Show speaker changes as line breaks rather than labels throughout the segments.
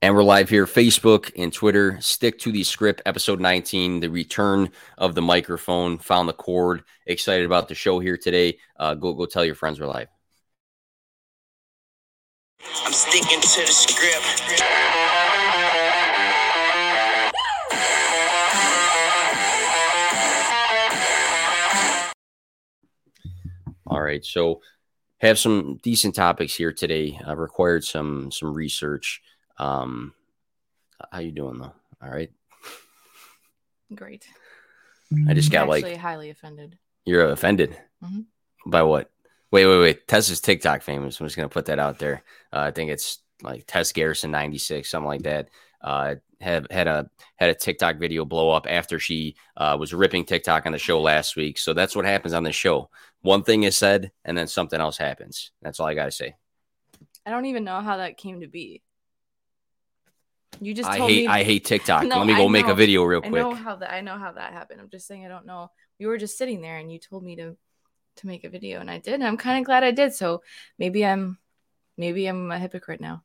And we're live here, Facebook and Twitter. Stick to the Skrip, episode 19, the return of the microphone. Found the cord. Excited about the show here today. Uh, go go tell your friends we're live.
I'm sticking to the script.
All right, so have some decent topics here today. I required some some research. Um, how you doing though? All right,
Great.
I just got
Actually,
like
highly offended.
you're offended
Mhm.
by what? Wait, wait, wait. Tess is TikTok famous. I'm just gonna put that out there. Uh, I think it's like Tess Garrison 96, something like that. Uh, had had a had a TikTok video blow up after she uh, was ripping TikTok on the show last week. So that's what happens on the show. One thing is said, and then something else happens. That's all I gotta say.
I don't even know how that came to be. You just
I hate
me.
I hate TikTok.
No,
Let me go
I
make a video real quick.
I know how that. I know how that happened. I'm just saying I don't know. We were just sitting there, and you told me to to make a video, and I did. And I'm kind of glad I did. So maybe I'm maybe I'm a hypocrite now.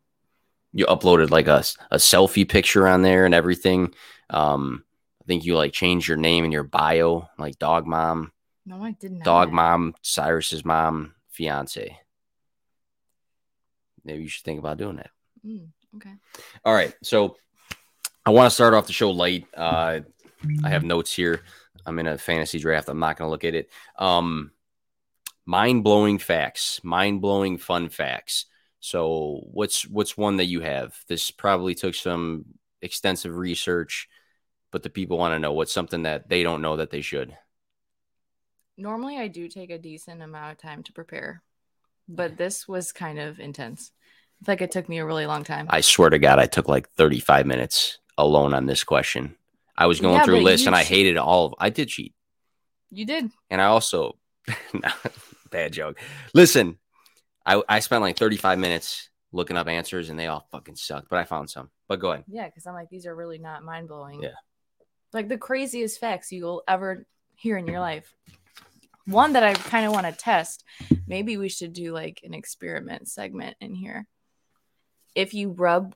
You uploaded like a, a selfie picture on there and everything. Um, I think you like changed your name in your bio, like dog mom,
No, I did not.
dog mom, Cyrus's mom, fiance. Maybe you should think about doing that.
Mm, okay.
All right. So I want to start off the show light. Uh, I have notes here. I'm in a fantasy draft. I'm not going to look at it. Um, mind blowing facts, mind blowing fun facts. So what's what's one that you have? This probably took some extensive research, but the people want to know what's something that they don't know that they should.
Normally, I do take a decent amount of time to prepare, but this was kind of intense. Like it took me a really long time.
I swear to God, I took like 35 minutes alone on this question. I was going
Yeah,
through lists and I hated all of. I did cheat.
you did.
And I also, bad joke. Listen, I, I spent like 35 minutes looking up answers and they all fucking sucked, but I found some. But go ahead.
Yeah, because I'm like, these are really not mind blowing.
Yeah.
Like the craziest facts you will ever hear in your mm-hmm. life. One that I kind of want to test. Maybe we should do like an experiment segment in here. If you rub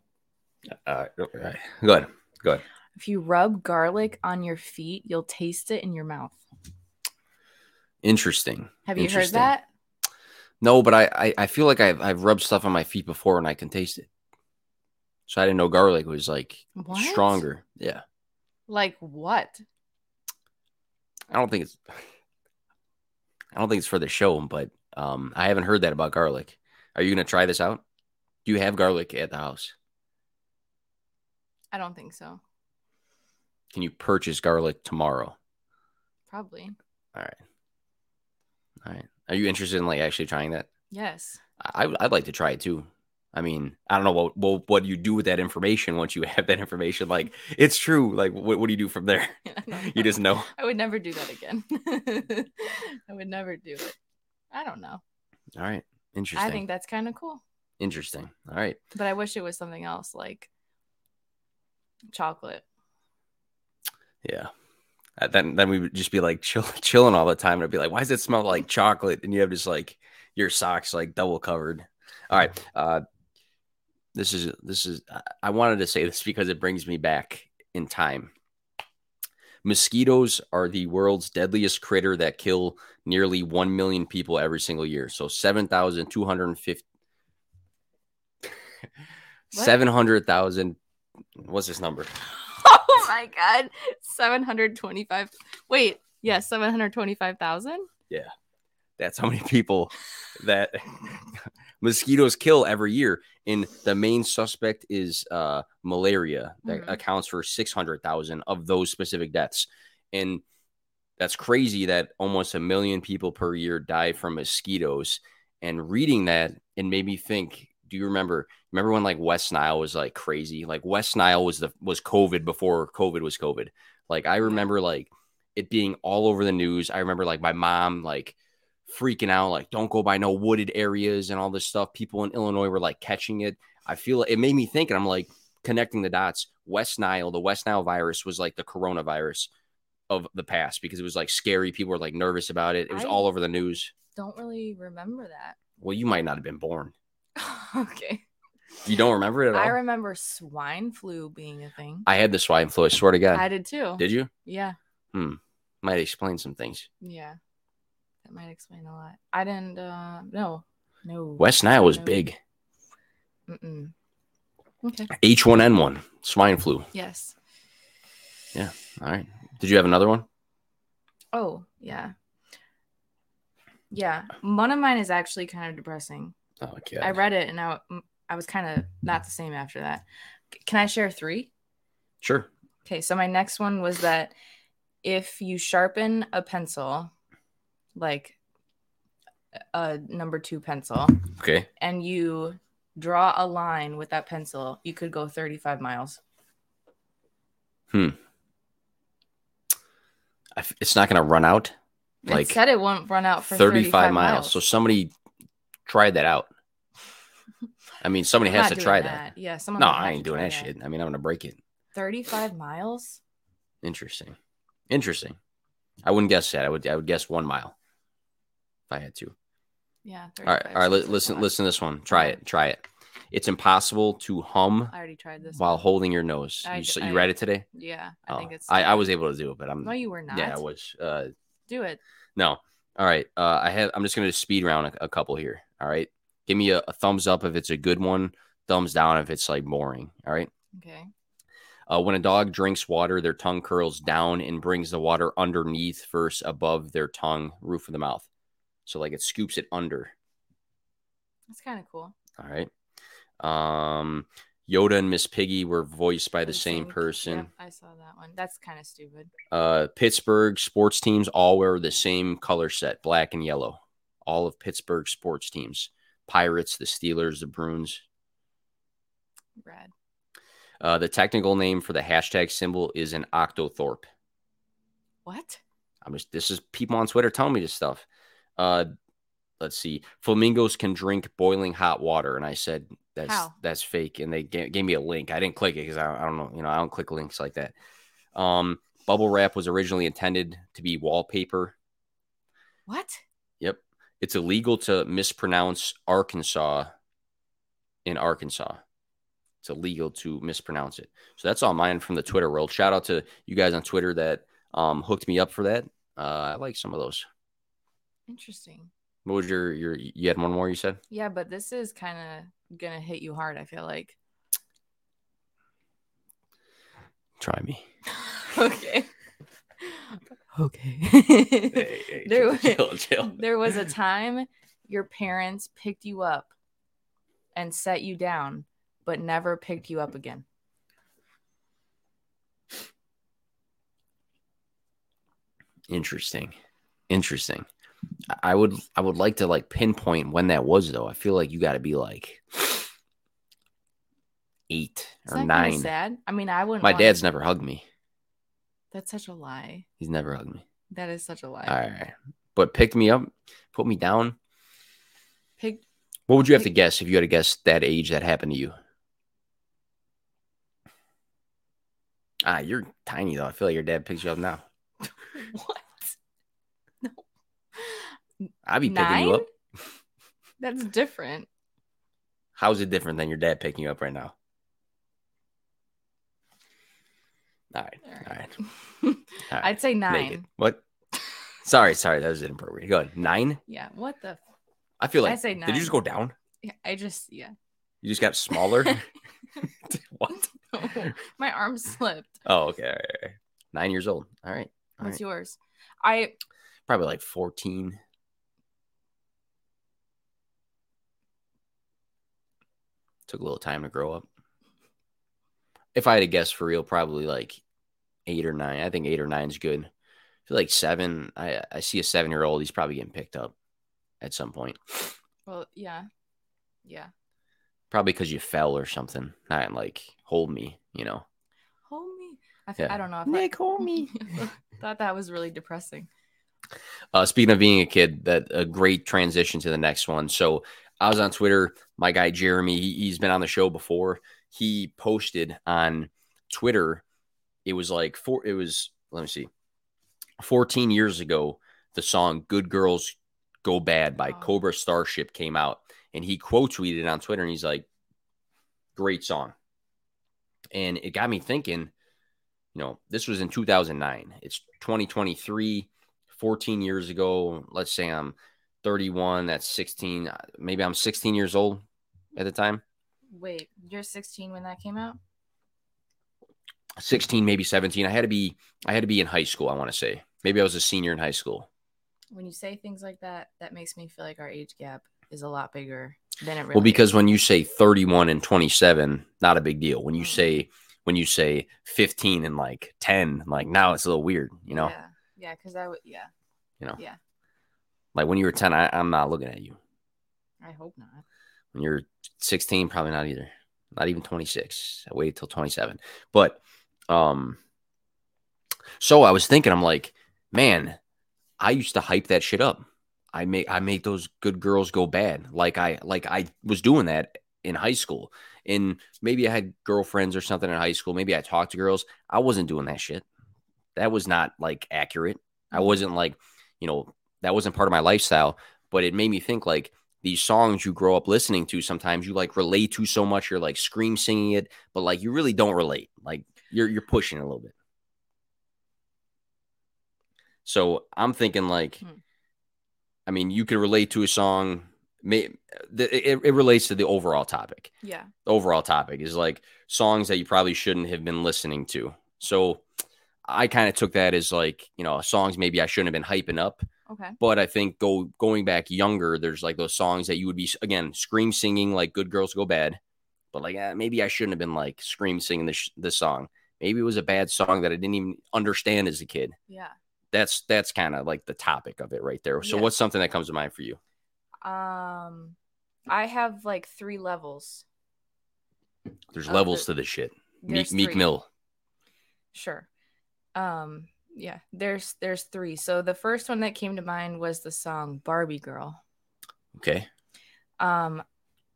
Uh, all right. Go ahead.
If you rub garlic on your feet, you'll taste it in your mouth.
Interesting.
Have you heard that?
No, but I, I, I feel like I've, I've rubbed stuff on my feet before and I can taste it. So I didn't know garlic was like
What?
stronger. Yeah.
Like what?
I don't think it's, I don't think it's for the show, but um, I haven't heard that about garlic. Are you going to try this out? Do you have garlic at the house?
I don't think so.
Can you purchase garlic tomorrow?
Probably.
All right. All right. Are you interested in like actually trying that?
Yes.
I, I'd like to try it too. I mean, I don't know what, what what you do with that information once you have that information. Like, it's true. Like, what, what do you do from there? You just know.
I would never do that again. I would never do it. I don't know.
All right. Interesting.
I think that's kind of cool.
Interesting. All right.
But I wish it was something else like chocolate.
Yeah. Uh, then then we would just be like chill, chilling all the time. And it'd be like, why does it smell like chocolate? And you have just like your socks like double covered. All right. Uh, this is this is. I- I wanted to say this because it brings me back in time. Mosquitoes are the world's deadliest critter that kill nearly 1 million people every single year. So 7,250
What?
700,000 what's this number?
Oh my god. 725 Wait, yeah, 725,000?
Yeah, That's how many people that mosquitoes kill every year. And the main suspect is uh, malaria that
Mhm.
accounts for 600,000 of those specific deaths. And that's crazy that almost a million people per year die from mosquitoes. And reading that, it made me think. Do you remember? Remember when like West Nile was like crazy? Like West Nile was the was COVID before COVID was COVID. Like I remember like it being all over the news. I remember like my mom like freaking out, like don't go by no wooded areas and all this stuff. People in Illinois were like catching it. I feel it made me think, and I'm like connecting the dots. West Nile, the West Nile virus was like the coronavirus of the past because it was like scary. People were like nervous about it. It was
I-
all over the news.
Don't really remember that.
Well, you might not have been born.
okay.
You don't remember it at all?
I remember swine flu being a thing.
I had the swine flu. I swear to God.
I did too.
Did you?
Yeah. Hmm.
Might explain some things.
Yeah. That might explain a lot. I didn't uh no. No.
West Nile was
No.
big.
Mm-mm. Okay.
H1N1, swine flu.
Yes. Yeah.
All right. Did you have another one?
Oh, yeah. Yeah. One of mine is actually kind of depressing.
Oh, okay.
I read it and I, mm, I was kind of not the same after that. Can I share three?
Sure.
Okay. So my next one was that if you sharpen a pencil, like a number two pencil,
Okay.
and you draw a line with that pencil, you could go 35 miles. Hmm.
I f- It's not going to run out. Like
it said it won't run out for
35, miles. So somebody tried that out. I mean, somebody
I'm
has to try that.
Yeah, someone.
No, I ain't doing
try
that shit. I mean, I'm going to break it.
35 miles?
Interesting. Interesting. I wouldn't guess that. I would I would guess 1 mile if I had to.
Yeah.
All right. All right. li-
seems like a
listen listen to this one. Try it. Try it. It's impossible to hum
I already tried this.
while
one.
holding your nose.
I
you, s-
d-
you
I-
read it today?
Yeah, I
Oh,
think it's.
I, I was able to do it, but I'm
No, you were not.
yeah, I was. Uh,
Do it.
no. All right. Uh, I have. I'm just gonna speed round a, a couple here. All right. Give me a, a thumbs up if it's a good one. Thumbs down if it's like boring. All right.
Okay.
Uh, when a dog drinks water, their tongue curls down and brings the water underneath first above their tongue, roof of the mouth. So like it scoops it under.
That's kind of cool.
All right. Um, Yoda and Miss Piggy were voiced by the same person.
I saw that one. That's kind of stupid.
Uh, Pittsburgh sports teams all wear the same color set, black and yellow. All of Pittsburgh sports teams: Pirates, the Steelers, the Bruins.
Rad.
Uh, the technical name for the hashtag symbol is an octothorpe.
What?
I'm just this is people on Twitter telling me this stuff. Uh, let's see. Flamingos can drink boiling hot water, and I said that's
How?
that's fake, and they gave, gave me a link. I didn't click it because I, I don't know, you know, I don't click links like that. Um, bubble wrap was originally intended to be wallpaper.
What?
Yep, it's illegal to mispronounce Arkansas in Arkansas. It's illegal to mispronounce it. So that's all mine from the Twitter world. Shout out to you guys on Twitter that um, hooked me up for that. Uh, I like some of those.
Interesting.
What was your your? You had one more. You said.
Yeah, but this is kind of gonna hit you hard. I feel like.
Try me.
okay. Okay.
Hey,
There-
chill, chill, chill.
there was a time your parents picked you up and set you down, but never picked you up again.
Interesting. Interesting. I- would I would like to like pinpoint when that was though. I feel like you got to be like eight
Is
or nine.
sad? I mean, I wouldn't.
My dad's never hugged me.
That's such a lie.
He's never hugged me.
That is such a lie.
All right, but picked me up, put me down.
Pick.
What would you have to guess if you had to guess that age that happened to you? Ah, you're tiny though. I feel like your dad picks you up now.
What?
I'd be picking you up.
That's different.
How's it different than your dad picking you up right now? All right,
All
all
right.
right. All right.
I'd say nine.
What? sorry, sorry, that was inappropriate. Go ahead. Nine.
Yeah. What the? f-
I feel like I
say
Did you just go down?
Yeah, I just yeah.
You just got smaller. what?
My arm slipped.
Oh, okay. right, right. Nine years old. All right. All
What's
right.
yours? I
Probably like fourteen. Took a little time to grow up. If I had to guess for real, probably like eight or nine. I think eight or nine is good. I feel like seven. I I see a seven year old. He's probably getting picked up at some point.
well yeah, yeah.
Probably because you fell or something. Not like hold me. You know.
Hold me. I,
Yeah.
I don't know if
Nick,
I
hold me.
thought that was really depressing.
Uh, speaking of being a kid, that a great transition to the next one. So I was on Twitter. My guy Jeremy, he, he's been on the show before. He posted on Twitter. It was like four. It was let me see, fourteen years ago. The song "Good Girls Go Bad" by. Cobra Starship came out, and he quote tweeted on Twitter, and he's like, Great song. And it got me thinking, you know, this was in 2009. It's 2023, 14 years ago. Let's say I'm 31, that's 16. Maybe I'm 16 years old at the time.
Wait, you're 16 when that came out?
16, maybe 17. I had to be I had to be in high school, I want to say. Maybe I was a senior in high school.
When you say things like that, that makes me feel like our age gap is a lot bigger than it really
Well, because
is.
when you say 31 and 27, not a big deal. When you
Mhm.
say when you say 15 and like 10, like now it's a little weird, you know?
Yeah. Yeah, because I would yeah.
You know.
Yeah.
Like when you were 10, I, I'm not looking at you.
I hope not.
When you're 16, probably not either. Not even 26. I waited till 27. But um so I was thinking, I'm like, man, I used to hype that shit up. I make I make those good girls go bad. Like I like I was doing that in high school. And maybe I had girlfriends or something in high school. Maybe I talked to girls. I wasn't doing that shit. That was not like accurate. I wasn't like, you know, that wasn't part of my lifestyle, but it made me think like these songs you grow up listening to sometimes you like relate to so much you're like scream singing it, but like you really don't relate. Like you're you're pushing a little bit. So I'm thinking like
Hmm.
I mean, you could relate to a song may the, it, it relates to the overall topic
Yeah.
the overall topic is like songs that you probably shouldn't have been listening to. So I kind of took that as like, you know, songs maybe I shouldn't have been hyping up.
Okay.
But I think go going back younger, there's like those songs that you would be again scream singing like "Good Girls Go Bad," but like eh, maybe I shouldn't have been like scream singing this this song. Maybe it was a bad song that I didn't even understand as a kid.
Yeah.
That's that's kind of like the topic of it right there. So
Yeah.
what's something that comes to mind for you?
Um I have like three levels.
There's levels
the-
to this shit. Meek Meek. Mill.
Sure. Um yeah, there's there's three. So the first one that came to mind was the song Barbie Girl.
Okay.
Um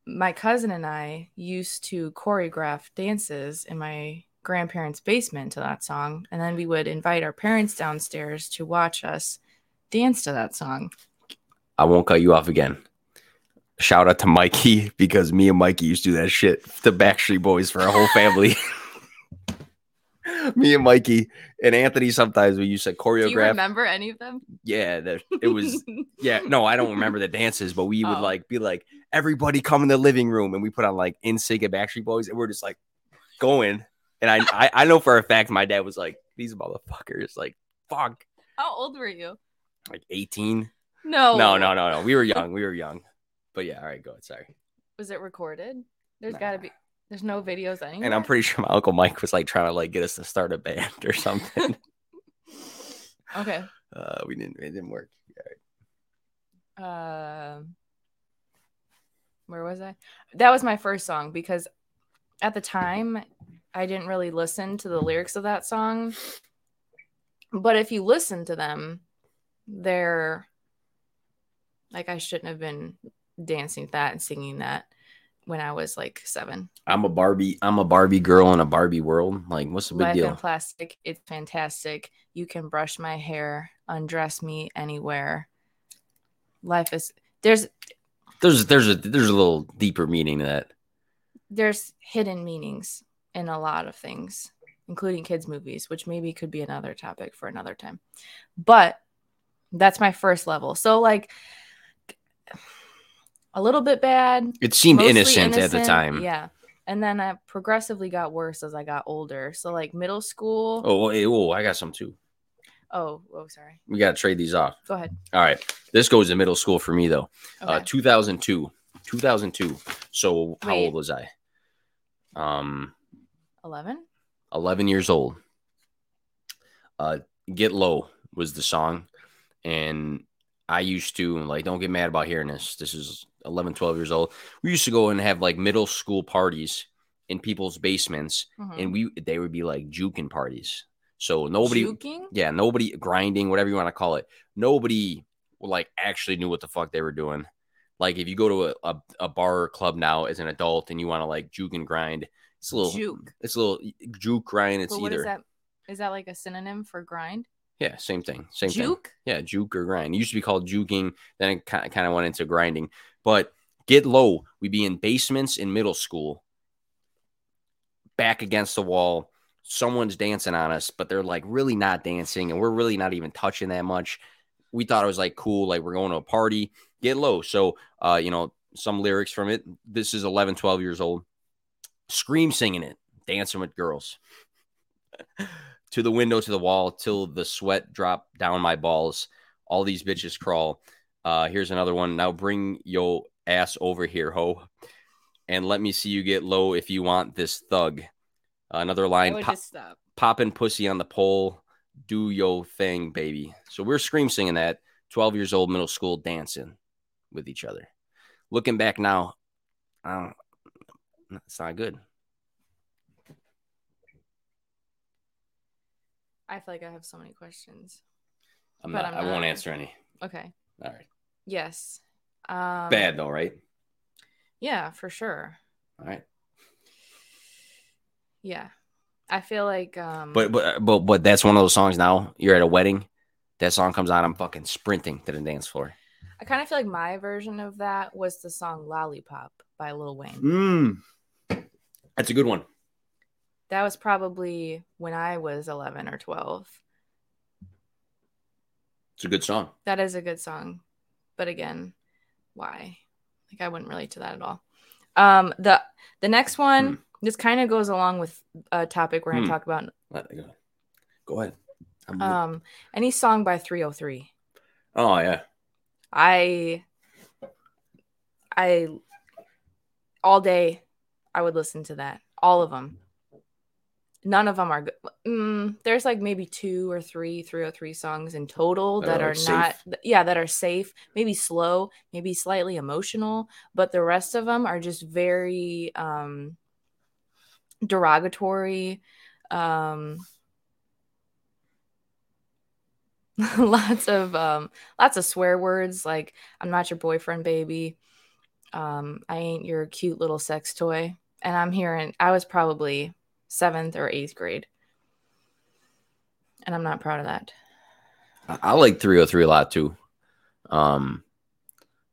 my cousin and I used to choreograph dances in my grandparents' basement to that song, and then we would invite our parents downstairs to watch us dance to that song.
I won't cut you off again. Shout out to Mikey because me and Mikey used to do that shit. The Backstreet Boys for our whole family. me and Mikey and Anthony sometimes we used to
Do you
choreograph.
remember any of them?
Yeah, that it was. Yeah, no, I don't remember the dances, but we would
Oh.
like be like, everybody come in the living room, and we put on like NSYNC and Backstreet Boys, and we're just like going. And I, I, I know for a fact my dad was like, these motherfuckers, like, fuck,
How old were you?
like eighteen.
No.
No, no, no, no. We were young. We were young. But yeah, all right, go ahead. Sorry.
Was it recorded? There's
Nah.
got to be. There's no videos anywhere.
And I'm pretty sure my uncle Mike was like trying to like get us to start a band or something.
Okay.
uh, we didn't. It didn't work.
Um, where was I? That was my first song because at the time I didn't really listen to the lyrics of that song. But if you listen to them, they're like I shouldn't have been dancing that and singing that when I was like seven.
I'm a Barbie. I'm a Barbie girl in a Barbie world. Like, what's the big
Life in
deal?
plastic, it's fantastic. You can brush my hair, undress me anywhere. Life is there's
There's there's a there's a little deeper meaning to that.
there's hidden meanings in a lot of things, including kids' movies, which maybe could be another topic for another time. But that's my first level. So like a little bit bad.
It seemed
mostly
innocent, at the time.
Yeah. And then I progressively got worse as I got older. So like middle school.
Oh, hey, oh, I got some too.
Oh, oh, sorry.
We gotta trade these off.
Go ahead.
All right. This goes to middle school for me though.
Okay.
Uh, 2002. 2002. So how
Wait.
old was I? Um,
11?
11 years old. Uh, Get Low was the song. And I used to, like, don't get mad about hearing this. This is 11, 12 years old. We used to go and have like middle school parties in people's basements.
Mhm.
And we, they would be like juking parties. So nobody,
Juking?
yeah, nobody grinding, whatever you want to call it. Nobody like actually knew what the fuck they were doing. Like if you go to a, a, a bar or club now as an adult and you want to like juke and grind, it's a little
Juke.
It's a little juke grind. It's either
is that? Is that like a synonym for grind?
yeah, same thing, same thing.
Juke?
Yeah, juke or grind. It used to be called juking, then it kind of went into grinding. But get low, we'd be in basements in middle school, back against the wall. Someone's dancing on us, but they're like really not dancing, and we're really not even touching that much. We thought it was like cool, like we're going to a party, get low. So, uh, you know, some lyrics from it. This is 11, 12 years old. Scream singing it, dancing with girls. to the window, to the wall, till the sweat drop down my balls. All these bitches crawl. Uh, here's another one. Now bring yo ass over here, ho, and let me see you get low if you want this thug. another line.
would
pop- popping pussy on the pole, do yo thing, baby. So we're scream singing that, 12 years old, middle school, dancing with each other. Looking back now, I don't, it's not good.
I feel like I have so many questions.
I'm
But
not,
I'm
I won't
not-
answer any.
Okay.
All right.
Yes. Um,
Bad though, right?
Yeah, for sure.
All right.
Yeah. I feel like um
But but but but that's one of those songs now. You're at a wedding, that song comes on, I'm fucking sprinting to the dance floor.
I kind of feel like my version of that was the song Lollipop by Lil Wayne.
Mm. That's a good one.
That was probably when I was 11 or 12.
It's a good song.
That is a good song. But again, why? Like I wouldn't relate to that at all. Um the the next one
Hmm.
this kind of goes along with a topic we're going to
Hmm.
talk about.
Go, go ahead. I'm-
Um any song by 303.
oh yeah.
I I all day I would listen to that. All of them. None of them are good. Mm, there's like maybe two or three 3OH!3 songs in total
That
that
are,
are not yeah, that are safe, maybe slow, maybe slightly emotional, but the rest of them are just very um derogatory um lots of um lots of swear words like i'm not your boyfriend baby um i ain't your cute little sex toy and i'm hearing i was probably seventh or eighth grade and i'm not proud of that
I, like 3OH!3 a lot too. Um,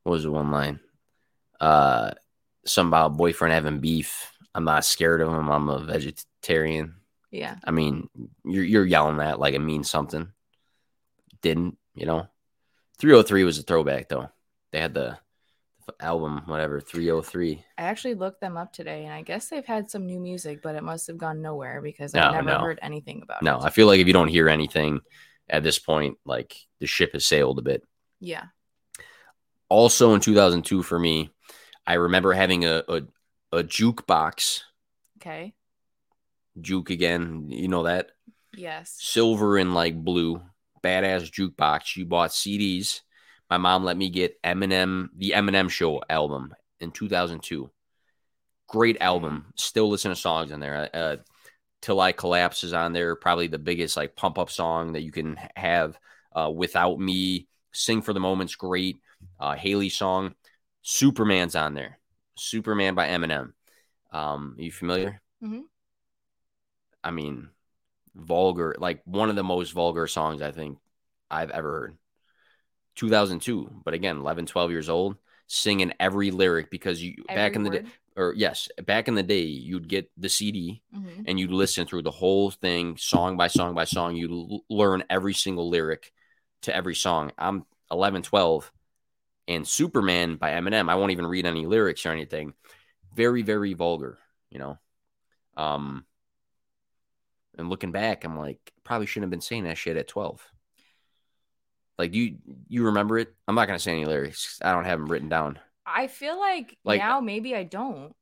what was the one line? Uh, something about boyfriend having beef. I'm not scared of him. I'm a vegetarian.
yeah
I mean, you're you're yelling that like it means something. Didn't you know? 3OH!3 was a throwback though. They had the album whatever 3OH!3.
i actually looked them up today and i guess they've had some new music but it must have gone nowhere because
No,
i've never
no.
heard anything about
No,
it.
I feel like if you don't hear anything at this point, like the ship has sailed a bit.
yeah.
Also in 2002 for me i remember having a, a, a jukebox.
Okay.
Juke again you know that?
Yes.
Silver and like blue badass jukebox. You bought cds my mom let me get eminem the eminem show album in 2002 great album. Still listen to songs in there. Uh, till i collapse is on there probably the biggest like pump up song that you can have uh, without me. Sing for the moment's great uh, Hailie song. Superman's on there. Superman by eminem. Um are you familiar?
Mhm.
i mean vulgar like one of the most vulgar songs i think i've ever heard 2002 but again 11 12 years old singing every lyric because you back
Every
in the day or yes back in the day you'd get the cd
Mhm.
and you'd listen through the whole thing song by song by song. You l- learn every single lyric to every song. I'm 11 12 and superman by eminem. I won't even read any lyrics or anything. Very very vulgar you know? Um and looking back i'm like probably shouldn't have been saying that shit at 12 like you you remember it i'm not gonna say any lyrics i don't have them written down
i feel like,
Like-
now maybe i don't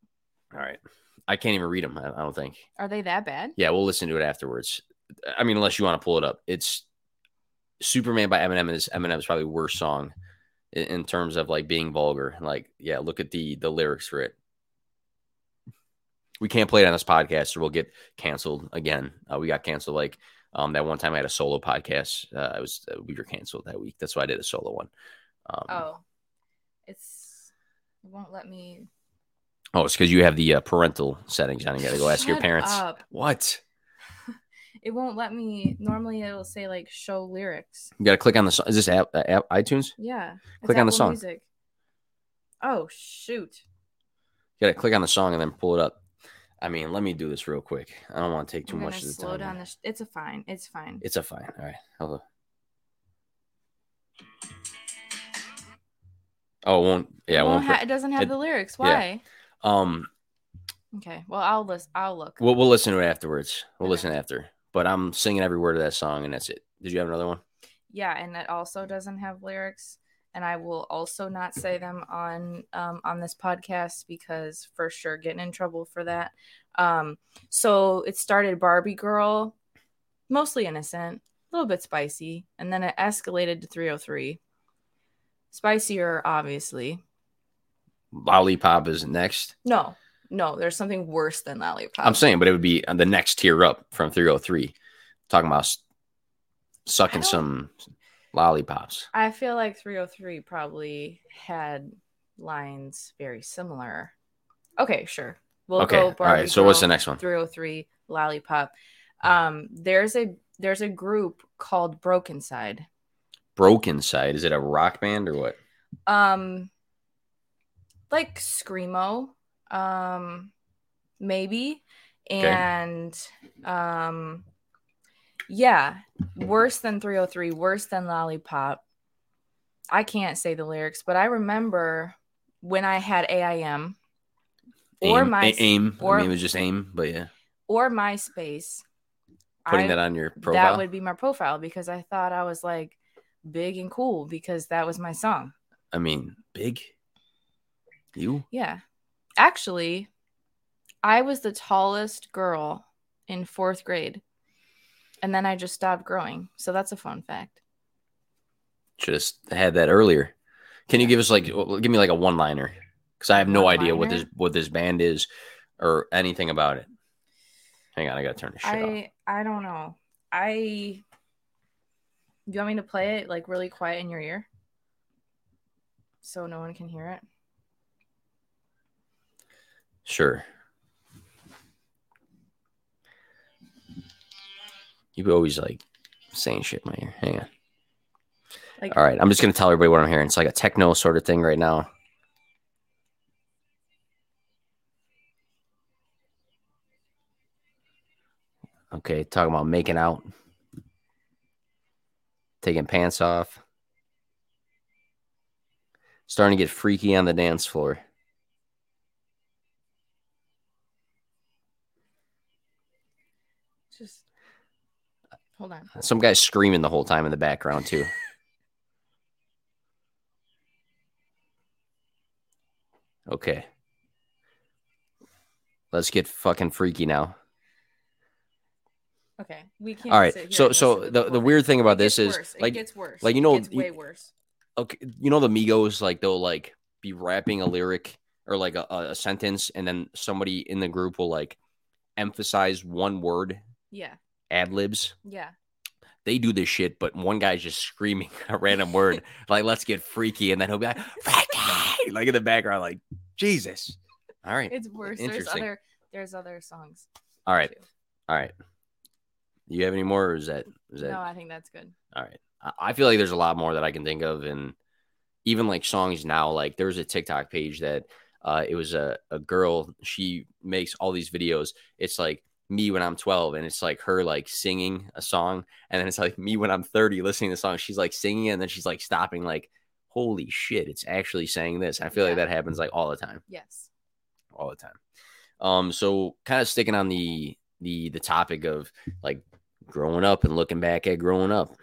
all right i can't even read them i, I don't think
are they that bad
Yeah, we'll listen to it afterwards. I mean, unless you want to pull it up. It's Superman by Eminem is Eminem's probably worst song in, in terms of like being vulgar. Like, yeah, look at the the lyrics for it. We can't play it on this podcast or we'll get canceled again. Uh, we got canceled like um that one time I had a solo podcast. Uh, I was uh, we were canceled that week. That's why I did a solo one. Um,
Oh, it's it won't let me.
oh, it's because you have the uh, parental settings on. You got to go ask your parents.
up.
What?
It won't let me. Normally, it'll say like show lyrics.
You got to click on the song. Is this app, uh, app iTunes?
Yeah.
Click on the song.
Music. Oh shoot!
You got to click on the song and then pull it up. I mean, let me do this real quick. I don't want to take too much of the
slow
time.
down the. Sh- it's a fine. It's fine.
It's a fine. All right. Hold on. Oh, it won't. Yeah, it
Well,
won't.
ha- it doesn't have
it-
the lyrics.
yeah.
Why?
um,
Okay. Well, I'll list. I'll look.
we'll we'll listen to it afterwards. We'll
Okay.
listen after. But I'm singing every word of that song, and that's it. Did you have another one?
Yeah, and it also doesn't have lyrics, and I will also not say them on um, on this podcast because for sure getting in trouble for that. Um, so it started Barbie Girl, mostly innocent, a little bit spicy, and then it escalated to 3OH!3. Spicier, obviously.
Lollipop is next.
No, no, there's something worse than Lollipop.
I'm saying, but it would be the next tier up from 3OH!3. Talking about sucking some lollipops.
I feel like 3OH!3 probably had lines very similar. Okay, sure. We'll
Okay,
go
all
Barbie
right, so what's the next one?
3OH!3 Lollipop. Um there's a there's a group called Brokencyde.
Broken Side. Is it a rock band or what?
Um like screamo um maybe
Okay.
and um yeah, worse than 3OH!3, worse than Lollipop. I can't say the lyrics, but I remember when I had AIM or
aim,
my
aim.
or
I mean, it was just aim, but yeah,
or MySpace.
putting
I-
that on your profile.
that would be my profile because I thought I was like big and cool because that was my song.
I mean, big. You?
Yeah. Actually, I was the tallest girl in fourth grade. And then I just stopped growing. So that's a fun fact.
Just had that earlier. Can you give us like, give me like a one liner? Because I have no idea what this what this band is or anything about it. Hang on, I gotta turn this shit off.
I I don't know. I you want me to play it like really quiet in your ear? So no one can hear it.
Sure. You always like saying shit in my ear. Hang on.
Like
All right, I'm just gonna tell everybody what I'm hearing. It's like a techno sort of thing right now. Okay, talking about making out, taking pants off, starting to get freaky on the dance floor.
just hold on.
Some guy's screaming the whole time in the background too. Okay. Let's get fucking freaky now.
Okay. We can't
All right. So so the, the weird thing about this is
worse.
like
it gets worse.
like, you
It
know,
gets
you-
way worse.
okay, you know the Migos like they'll like be rapping a lyric or like a, a sentence and then somebody in the group will like emphasize one word
Yeah.
Ad libs.
Yeah.
They do this shit, but one guy's just screaming a random word like "Let's get freaky," and then he'll be like "Freaky!" like in the background, like Jesus. All right,
It's worse. There's other there's other songs.
all right,
too.
all right. You have any more, or is that is that
No, I think that's good.
All right. I- I feel like there's a lot more that I can think of. And even like songs now, like there was a TikTok page that uh, it was a, a girl. She makes all these videos. It's like me when I'm 12, and it's like her like singing a song. And then it's like me when I'm 30 listening to the song. She's like singing it, and then she's like stopping, like, holy shit, it's actually saying this. I feel like that happens like all the time
Yes.
all the time. Um, so kind of sticking on the the the topic of like growing up and looking back at growing up.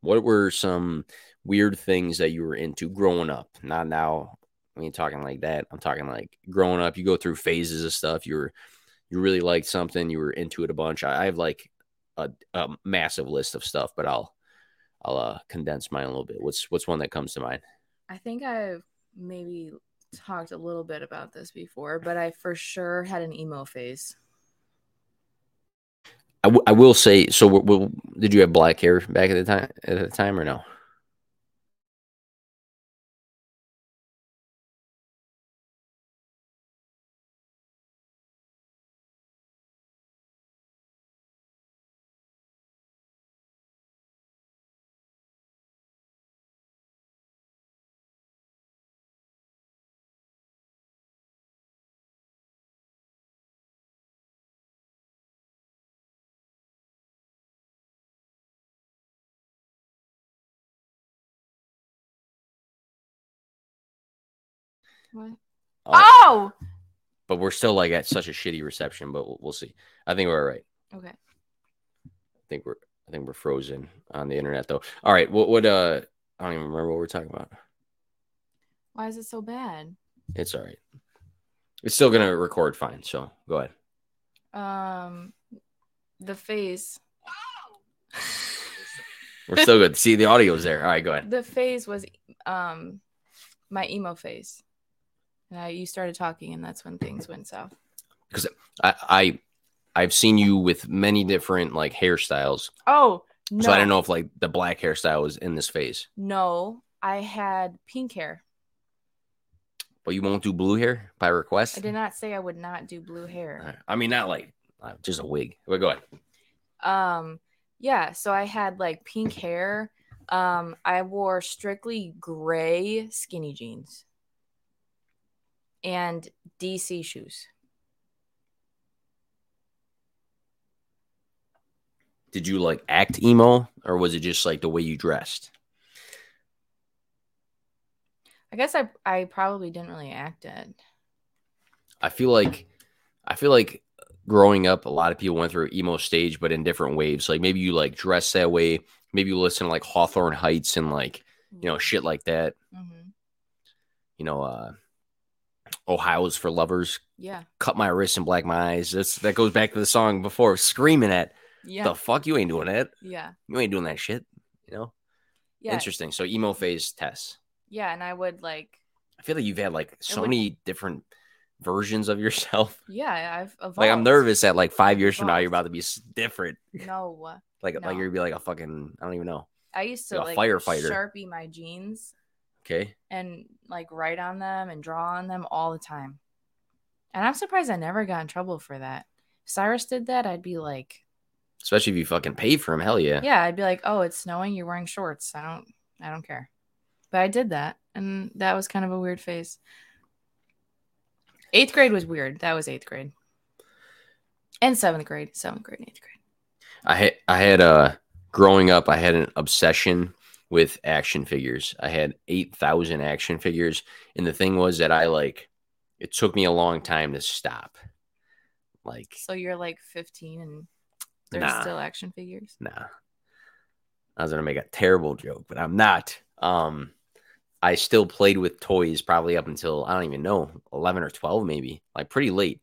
What were some weird things that you were into growing up? Not now. I mean, talking like that. I'm talking like growing up. You go through phases of stuff. You were you really liked something. You were into it a bunch. I, I have like a, a massive list of stuff, but I'll I'll uh, condense mine a little bit. What's what's one that comes to mind?
I think I've maybe talked a little bit about this before, but I for sure had an emo phase.
I, w- I will say. So, w- w- did you have black hair back at the time? At the time, or no?
Oh.
But we're still like at such a shitty reception, but we'll, we'll see. I think we're all right.
Okay.
I think we're I think we're frozen on the internet though. All right, what what uh I don't even remember what we're talking about.
Why is it so bad?
It's all right. It's still gonna record fine, so go ahead.
Um, the phase.
We're still good. See the audio's there. All right, go ahead.
The phase was um my emo phase. I, you started talking, and that's when things went south.
I, I I've seen you with many different like hairstyles.
Oh no!
So I don't know if like the black hairstyle was in this phase.
No, I had pink hair.
But you won't do blue hair by request?
I did not say I would not do blue hair.
Right. I mean not like uh, just a wig. But go ahead.
Um, yeah. So I had like pink hair. Um, I wore strictly gray skinny jeans and DC shoes.
Did you like act emo or was it just like the way you dressed?
I guess I I probably didn't really act it.
I feel like I feel like growing up, a lot of people went through emo stage, but in different waves. Like maybe you like dress that way, maybe you listen to like Hawthorne Heights and like you know shit like that.
Mhm.
You know, uh Ohio's for lovers.
Yeah.
Cut my wrists and black my eyes. That's that goes back to the song before, screaming at
Yeah.
the fuck you ain't doing that.
yeah.
You ain't doing that shit. You know,
Yeah.
interesting. So emo phase Tess.
Yeah, and I would like
I feel like you've had like so
would-
many different versions of yourself.
yeah, I've evolved.
Like I'm nervous that like five years from now you're about to be different.
No.
Like
No.
like you're gonna be like a fucking I don't even know.
I used to
a
like
firefighter.
sharpie my jeans
Okay.
and like write on them and draw on them all the time. And I'm surprised I never got in trouble for that. If Cyrus did that, I'd be like,
Especially if you fucking pay for him. Hell yeah.
yeah, I'd be like, oh, it's snowing, you're wearing shorts. I don't, I don't care. But I did that, and that was kind of a weird phase. Eighth grade was weird. That was eighth grade, and seventh grade, seventh grade, eighth grade.
I had I had uh growing up I had an obsession with action figures. I had eight thousand action figures, and the thing was that I like it took me a long time to stop. Like
So you're like 15, and there's
Nah.
still action figures.
nah. I was gonna make a terrible joke, but I'm not. Um I still played with toys probably up until I don't even know, eleven or twelve maybe, like pretty late.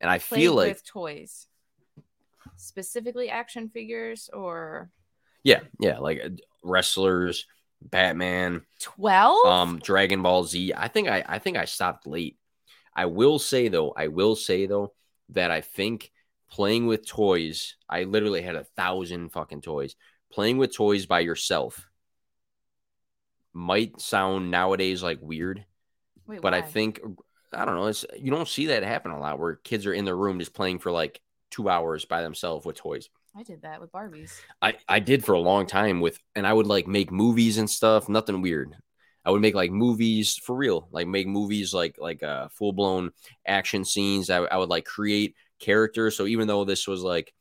And I
Played
feel like
with toys, specifically action figures, or
yeah, yeah, like uh, wrestlers, Batman,
12.
um Dragon Ball Z. I think I I think I stopped late. I will say though, I will say though that I think playing with toys, I literally had a thousand fucking toys. Playing with toys by yourself might sound nowadays like weird,
Wait,
but I think I don't know, it's you don't see that happen a lot where kids are in their room just playing for like 2 hours by themselves with toys.
I did that with Barbies.
I, I did for a long time with, and I would like make movies and stuff. Nothing weird. I would make like movies for real, like make movies like like uh, full blown action scenes. I, I would like create characters. So even though this was like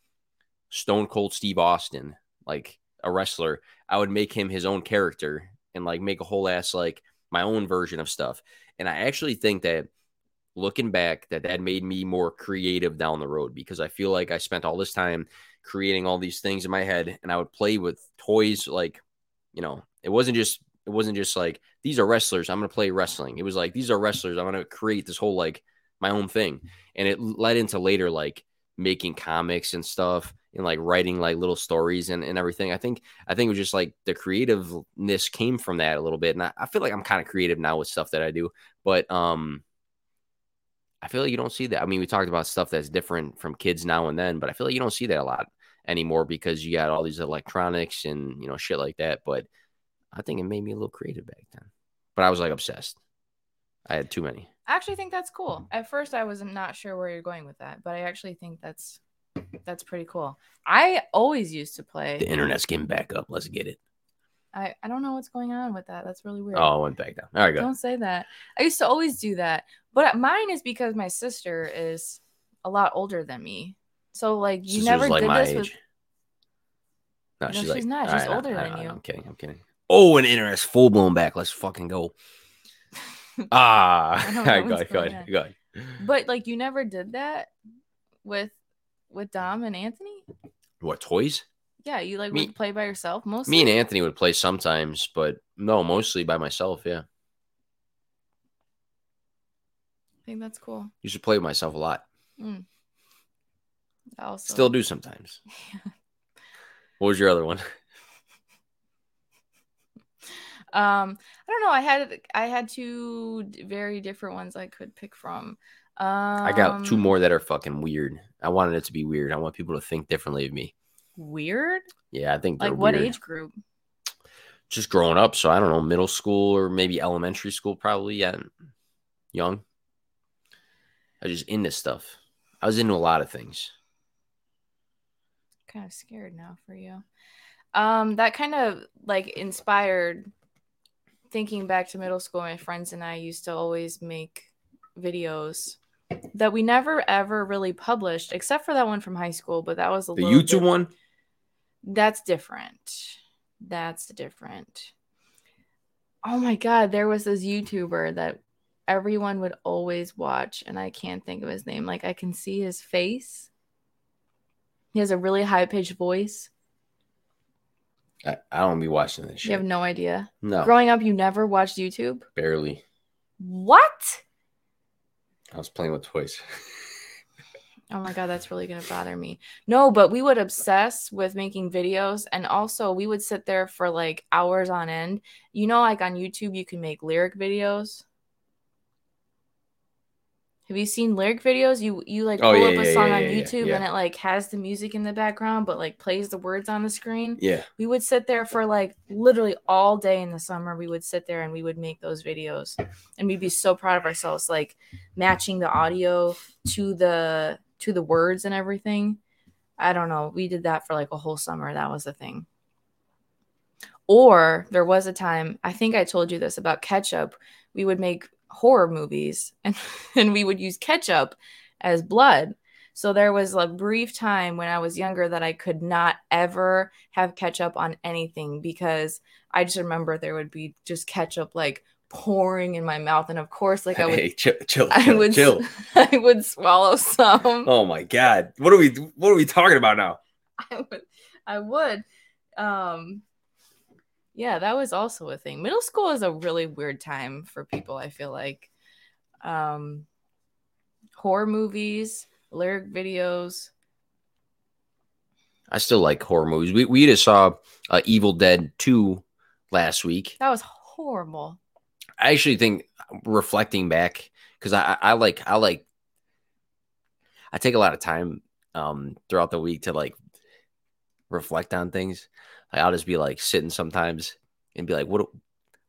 Stone Cold Steve Austin, like a wrestler, I would make him his own character and like make a whole ass like my own version of stuff. And I actually think that looking back, that that made me more creative down the road because I feel like I spent all this time creating all these things in my head and I would play with toys like you know it wasn't just it wasn't just like these are wrestlers I'm going to play wrestling. It was like these are wrestlers I'm going to create this whole like my own thing. And it led into later like making comics and stuff and like writing like little stories and, and everything. I think I think it was just like the creativeness came from that a little bit and I, I feel like I'm kind of creative now with stuff that I do but um I feel like you don't see that. I mean, we talked about stuff that's different from kids now and then, but I feel like you don't see that a lot anymore because you got all these electronics and you know shit like that. But I think it made me a little creative back then. But I was like obsessed. I had too many.
I actually think that's cool. Mm-hmm. At first, I was not sure where you're going with that, but I actually think that's that's pretty cool. I always used to play.
The internet's getting back up. Let's get it.
I I don't know what's going on with that. That's really weird.
Oh, it went back down. All right, go.
Don't say that. I used to always do that, but mine is because my sister is a lot older than me. So like you
Sister's
never
like
did
my
this with.
No,
No,
she's,
she's
like,
not. She's
I-
older
I-
than
I-
you.
I'm kidding. I'm kidding. Oh, an internet's full blown back. Let's fucking go. Ah,
I
go ahead, go ahead, go ahead.
But like you never did that with with Dom and Anthony?
What toys?
Yeah, you like
Me-
would play by yourself mostly.
Me and Anthony would play sometimes, but no, mostly by myself. Yeah,
I think that's cool.
You should play with myself a lot.
Mm. Also,
Still do sometimes. What was your other one?
Um, I don't know. I had I had two very different ones I could pick from. Um,
I got two more that are fucking weird. I wanted it to be weird. I want people to think differently of me.
Weird.
Yeah, I think
Like what
weird.
age group?
Just growing up, so I don't know, middle school or maybe elementary school, probably. Yeah, young. I was just into stuff. I was into a lot of things.
Kind of scared now for you. Um, that kind of like inspired thinking back to middle school. My friends and I used to always make videos that we never ever really published, except for that one from high school. But that was a
The
little
YouTube
bit-
one,
That's different. That's different. Oh my god, there was this YouTuber that everyone would always watch, and I can't think of his name. Like I can see his face. He has a really high pitched voice.
I, I don't be watching this shit.
You have no idea.
no,
Growing up, you never watched YouTube?
barely.
What?
I was playing with toys.
Oh my god, that's really gonna bother me. No, but we would obsess with making videos, and also we would sit there for like hours on end. You know, like on YouTube, you can make lyric videos. Have you seen lyric videos? You you like oh, pull
Oh, yeah,
up a
yeah,
song
yeah,
on YouTube and it like has the music in the background, but like plays the words on the screen.
yeah,
We would sit there for like literally all day in the summer. We would sit there and we would make those videos, and we'd be so proud of ourselves, like matching the audio to the to the words and everything. I don't know. We did that for like a whole summer. That was the thing. Or there was a time, I think I told you this about ketchup. We would make horror movies and, and we would use ketchup as blood. So there was a brief time when I was younger that I could not ever have ketchup on anything because I just remember there would be just ketchup like pouring in my mouth. And of course, like I would
hey, chill, chill,
I
chill,
would
chill.
I would swallow some.
Oh my god, what are we? What are we talking about now?
I would I would. Um yeah, that was also a thing. Middle school is a really weird time for people, I feel like. Um horror movies, lyric videos.
I still like horror movies. We we just saw uh, Evil Dead Two last week.
That was horrible.
I actually think reflecting back because I, I like I like I take a lot of time um throughout the week to like reflect on things. Like I'll just be like sitting sometimes and be like, what do-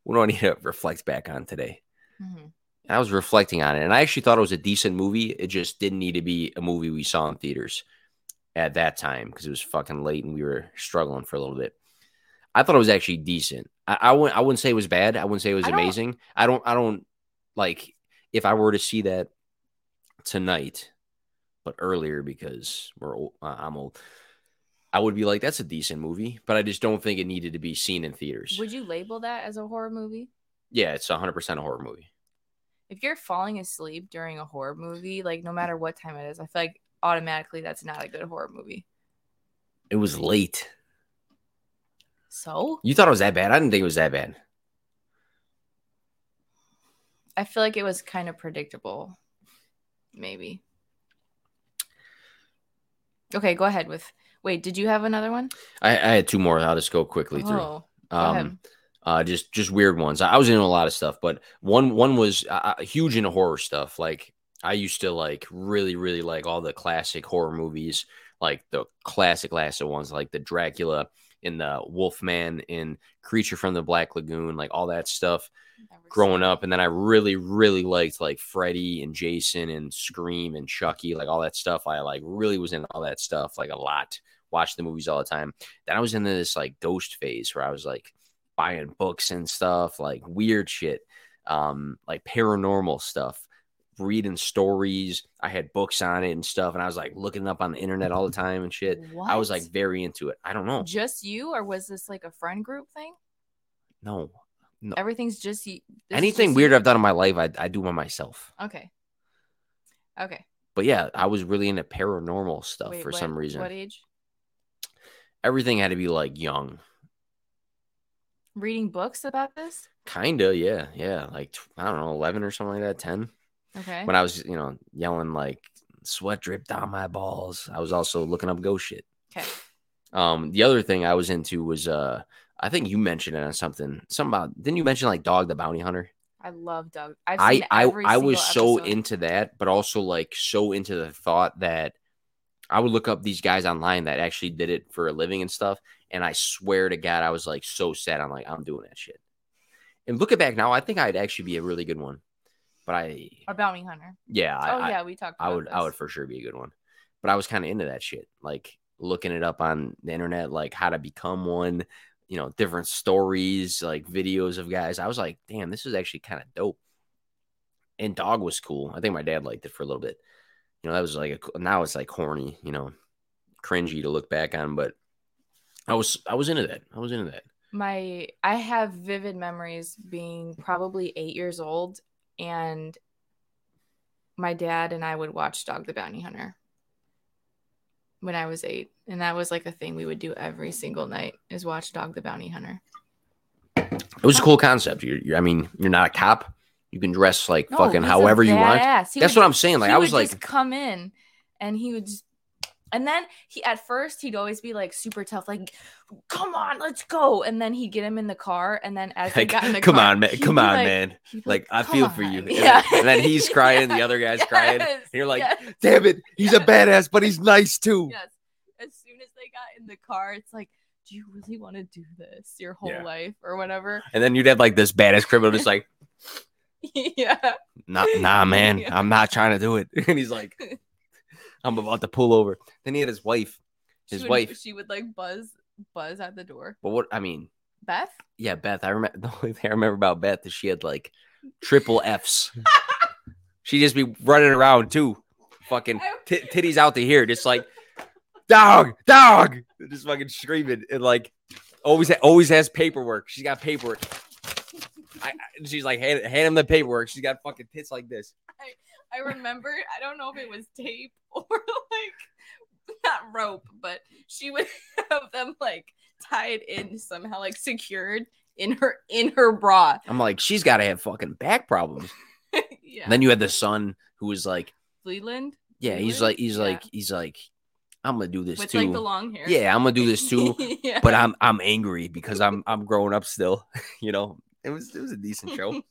what do I need to reflect back on today?
Mhm.
I was reflecting on it, and I actually thought it was a decent movie. It just didn't need to be a movie we saw in theaters at that time because it was fucking late and we were struggling for a little bit. I thought it was actually decent. I, I wouldn't. I wouldn't say it was bad. I wouldn't say it was
I don't-
amazing. I don't. I don't like if I were to see that tonight, but earlier because we're old, uh, I'm old. I would be like, that's a decent movie, but I just don't think it needed to be seen in theaters.
Would you label that as a horror movie?
yeah, it's 100 percent a horror movie.
If you're falling asleep during a horror movie, like no matter what time it is, I feel like automatically that's not a good horror movie.
It was late.
So
You thought it was that bad? I didn't think it was that bad.
I feel like it was kind of predictable. Maybe. Okay, go ahead with. Wait, did you have another one?
I, I had two more. I'll just go quickly through.
Oh, go ahead.
Um, uh, just just weird ones. I, I was into a lot of stuff, but one one was uh, huge into horror stuff. Like I used to like really really like all the classic horror movies, like the classic classic ones, like the Dracula and the Wolfman and Creature from the Black Lagoon, like all that stuff. Growing up. And then i really really liked like freddy and jason and scream and chucky like all that stuff. I like really was in all that stuff like a lot. Watched the movies all the time. Then i was into this like ghost phase where i was like buying books and stuff like weird shit um like paranormal stuff reading stories i had books on it and stuff and i was like looking up on the internet all the time and shit i was like very into it i don't know
Just you, or was this like a friend group thing?
no No.
Everything's just y- this is
Anything
just
weird
you.
I've done in my life, I, I do by myself.
Okay. Okay.
But yeah, I was really into paranormal stuff
Wait,
for
what-
some reason.
What age?
Everything had to be like young.
Reading books about this?
Kinda, yeah, yeah. Like I don't know, eleven or something like that, ten.
Okay.
When I was, you know, yelling like sweat dripped down my balls. I was also looking up ghost shit.
Okay.
Um, the other thing I was into was uh I think you mentioned it on something. Something about didn't you mention like Dog the Bounty Hunter?
I love Doug. I've
I I I was so
episode.
into that, but also like so into the thought that I would look up these guys online that actually did it for a living and stuff. And I swear to God, I was like so sad. I'm like, I'm doing that shit. And looking back now, I think I'd actually be a really good one. But I,
a bounty hunter.
yeah, I,
oh yeah, we talked.
I would, I would for sure be a good one. But I was kind of into that shit, like looking it up on the internet, like how to become one. You know, different stories, like videos of guys. I was like, damn, this is actually kind of dope. And dog was cool. I think my dad liked it for a little bit. You know, that was like a, now it's like horny. You know, cringy to look back on, but I was I was into that. I was into that.
my I have vivid memories being probably eight years old, and my dad and I would watch Dog the Bounty Hunter when I was eight, and that was like a thing we would do every single night is watch Dog the Bounty Hunter.
It was a cool concept. You're, you're I mean, you're not a cop. You can dress like
No,
fucking however you want. That's
would-
what I'm saying. Like I was like,
just come in, and he would just. And then he at first he'd always be like super tough, like, "Come on, let's go!" And then he'd get him in the car, and then as they
like,
got in the
come
car,
on, man, come on,
like-
man. Like I
"Come
feel for you.
on."
And,
Yeah.
and then he's crying, the other guy's crying. And you're like,
yes,
damn it, he's a badass, but he's nice too.
yes. As soon as they got in the car, it's like, do you really want to do this your whole
Yeah.
life or whatever?
And then you'd have like this badass criminal just like,
yeah.
nah, nah, man,
Yeah.
I'm not trying to do it. And he's like, I'm about to pull over. Then he had his wife.
She
His
would-
wife.
She would like buzz, buzz at the door.
But what I mean,
Beth.
yeah, Beth. I remember the only thing I remember about Beth is she had like triple F's. She'd just be running around too, fucking t- titties out to here, just like dog, dog, just fucking screaming and like always always has paperwork. She's got paperwork. I, I- she's like hand, hand him the paperwork. She's got fucking tits like this.
I remember, I don't know if it was tape or like not rope, but she would have them like tied in somehow, like secured in her in her bra.
I'm like, she's got to have fucking back problems.
yeah.
And then you had the son who was like,
Leland
yeah, he's like, he's
Yeah.
like, he's like, I'm gonna do this
with
too.
like the long hair.
yeah, I'm gonna do this too.
yeah.
but I'm I'm angry because I'm I'm growing up still. you know, it was it was a decent show.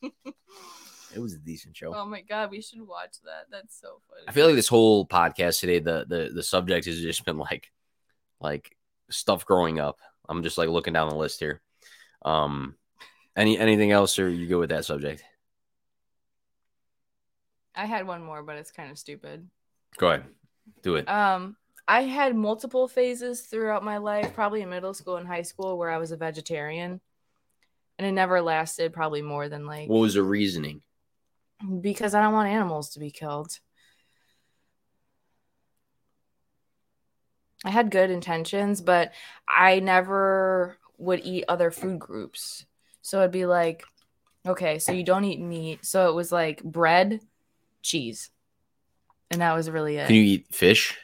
It was a decent show.
oh my god, we should watch that. That's so funny.
I feel like this whole podcast today, the the the subject has just been like like stuff growing up. I'm just like looking down the list here. Um, any anything else, or you go with that subject?
I had one more, but it's kind of stupid.
Go ahead, do it.
Um, I had multiple phases throughout my life, probably in middle school and high school, where I was a vegetarian, and it never lasted probably more than like
What was the reasoning?
Because I don't want animals to be killed. I had good intentions, but I never would eat other food groups. So it'd be like, okay, so you don't eat meat. So it was like bread, cheese. And that was really it.
Can you eat fish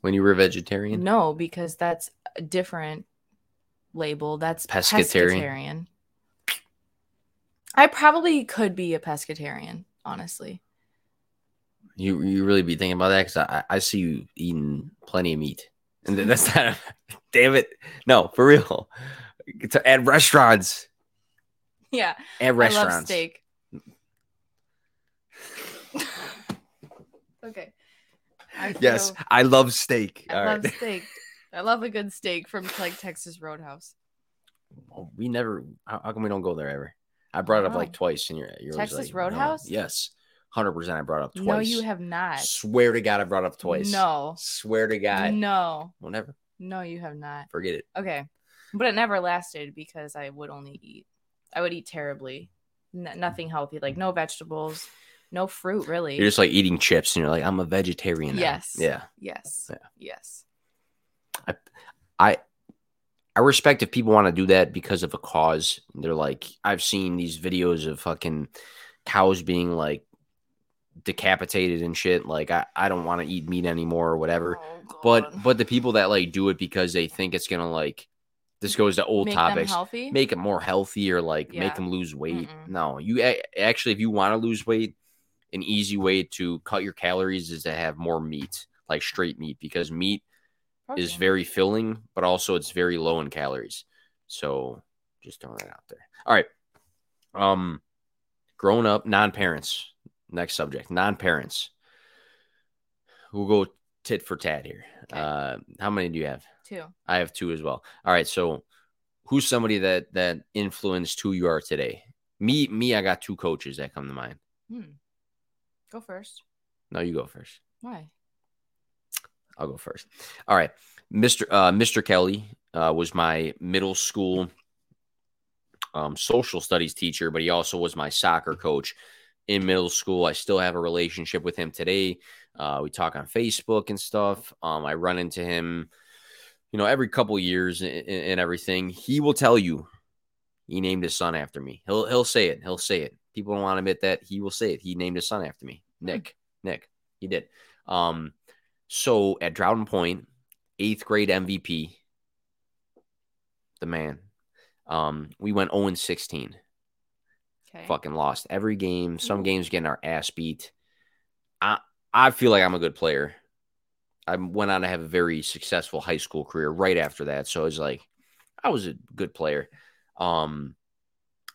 when you were a vegetarian?
No, because that's a different label. That's
Pescatarian.
pescatarian. I probably could be a pescatarian, honestly.
You you really be thinking about that because I I see you eating plenty of meat, and then that's not. damn it, no, for real. To at restaurants,
Yeah,
at restaurants.
I love steak. okay. I
Yes, I love steak.
I
All
love
right.
steak. I love a good steak from like Texas Roadhouse.
we never. How, how come we don't go there ever? I brought it up
Oh.
like twice, and you're you're
Texas
like, no.
Roadhouse?
Yes, hundred percent. I brought it up twice.
No, you have not.
Swear to God, I brought it up twice.
No.
Swear to God.
No.
Whatever.
No, you have not.
Forget it.
Okay. But it never lasted because I would only eat, I would eat terribly. N- nothing healthy, like no vegetables, no fruit, really.
You're just like eating chips, and you're like, I'm a vegetarian. now."
Yes.
Yeah.
yes.
Yeah.
Yes.
I I respect if people want to do that because of a cause. They're like, I've seen these videos of fucking cows being like decapitated and shit. Like, I, I don't want to eat meat anymore or whatever.
Oh,
But but the people that like do it because they think it's gonna like this goes to old
Make them
topics,
healthy.
make it more healthy or like
Yeah.
make them lose weight.
Mm-mm.
No, you actually if you want to lose weight, an easy way to cut your calories is to have more meat, like straight meat, because meat is very filling, but also it's very low in calories. So just throwing that out there. All right. Um grown up, non-parents. Next subject, non-parents. We'll go tit for tat here.
Okay.
Uh how many do you have?
two.
I have two as well. All right, so who's somebody that that influenced who you are today? Me, me, I got two coaches that come to mind.
Hmm. Go first.
No, you go first.
Why?
I'll go first. All right, Mr. Uh, Mr. Kelly uh, was my middle school um, social studies teacher, but he also was my soccer coach in middle school. I still have a relationship with him today. Uh, we talk on Facebook and stuff. Um, I run into him, you know, every couple years and, and everything. He will tell you he named his son after me. He'll he'll say it. He'll say it. People don't want to admit that he will say it. He named his son after me. Nick. Nick. He did. Um, so at Droughton Point, eighth grade MVP, the man. Um, we went 0 16
Okay.
fucking lost every game. Some games getting our ass beat. I I feel like I'm a good player. I went on to have a very successful high school career right after that. So it's like I was a good player. Um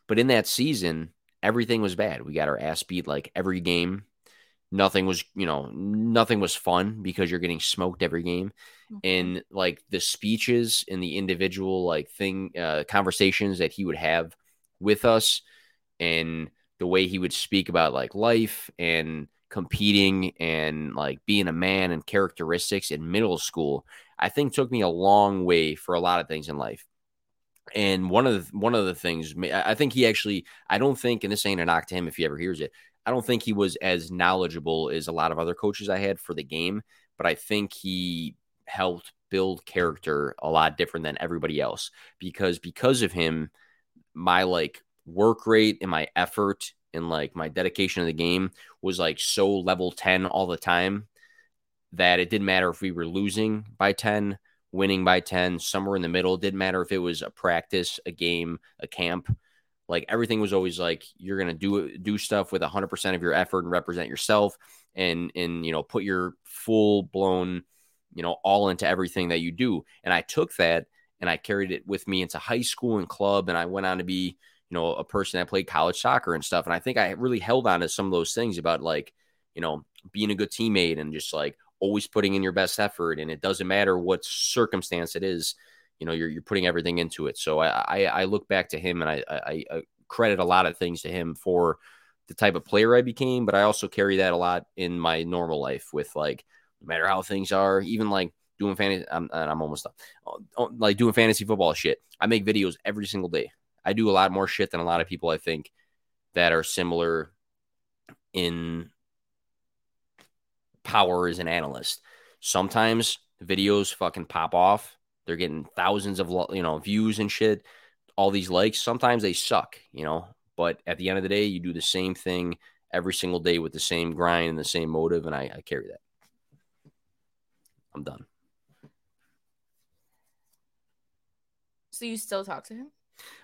but in that season, everything was bad. We got our ass beat like every game. Nothing was, you know, nothing was fun because you're getting smoked every game
Okay.
and like the speeches and the individual like thing uh, conversations that he would have with us and the way he would speak about like life and competing and like being a man and characteristics in middle school i think took me a long way for a lot of things in life and one of the one of the things I I think he actually I don't think and this ain't a knock to him if he ever hears it. I don't think he was as knowledgeable as a lot of other coaches I had for the game, but I think he helped build character a lot different than everybody else because because of him my like work rate and my effort and like my dedication to the game was like so level 10 all the time that it didn't matter if we were losing by 10 winning by 10 somewhere in the middle it didn't matter if it was a practice a game a camp like everything was always like you're gonna do do stuff with 100% of your effort and represent yourself and and you know put your full blown you know all into everything that you do. And i took that and i carried it with me into high school and club and i went on to be you know a person that played college soccer and stuff. And i think i really held on to some of those things about like you know being a good teammate and just like always putting in your best effort and it doesn't matter what circumstance it is you know you're, you're putting everything into it so I, I i look back to him and I, I i credit a lot of things to him for the type of player i became but i also carry that a lot in my normal life with like no matter how things are even like doing fantasy i'm, and I'm almost done Oh, oh like doing fantasy football shit i make videos every single day i do a lot more shit than a lot of people i think that are similar in power as an analyst. Sometimes videos fucking pop off. They're getting thousands of you know views and shit, all these likes. Sometimes they suck, you know. But at the end of the day, you do the same thing every single day with the same grind and the same motive, and I, I carry that. I'm done.
So you still talk to him?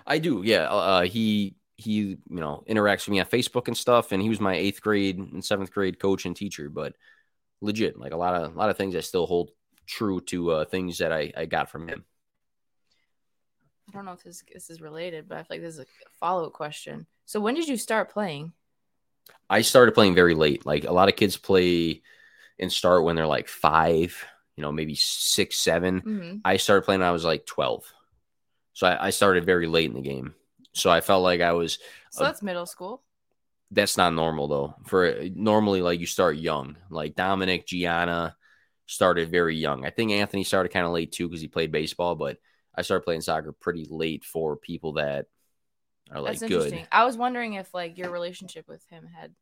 I do, yeah. Uh, he he, you know, interacts with me on Facebook and stuff, and he was my eighth grade and seventh grade coach and teacher. But legit, like a lot of a lot of things, I still hold true to uh, things that I I got from him.
I don't know if this this is related, but I feel like this is a follow up question. So when did you start playing?
I started playing very late. Like a lot of kids play and start when they're like five, you know, maybe six, seven.
Mm-hmm.
I started playing when I was like twelve, so I, I started very late in the game. So I felt like I was
So
Uh,
that's middle school.
that's not normal though. For normally, like you start young. Like Dominic Gianna started very young. I think Anthony started kind of late too because he played baseball. But I started playing soccer pretty late for people that are like
That's
good.
I was wondering if like your relationship with him had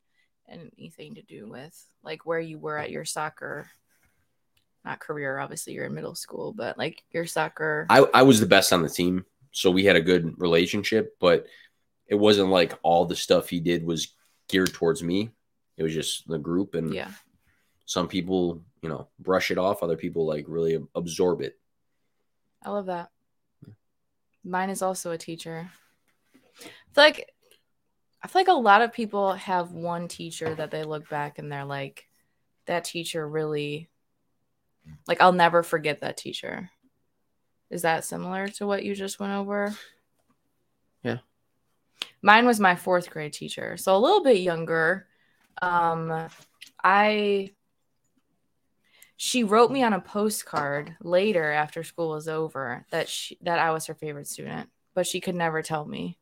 anything to do with like where you were at your soccer. not career, obviously you're in middle school, but like your soccer.
I, I was the best on the team, so we had a good relationship, but it wasn't like all the stuff he did was geared towards me. It was just the group, and
yeah.
some people, you know, brush it off. Other people like really absorb it.
I love that. Mine is also a teacher. I feel like I feel like a lot of people have one teacher that they look back and they're like, that teacher really like I'll never forget that teacher. Is that similar to what you just went over?
Yeah.
Mine was my fourth grade teacher, so a little bit younger. Um, I she wrote me on a postcard later after school was over that she that I was her favorite student, but she could never tell me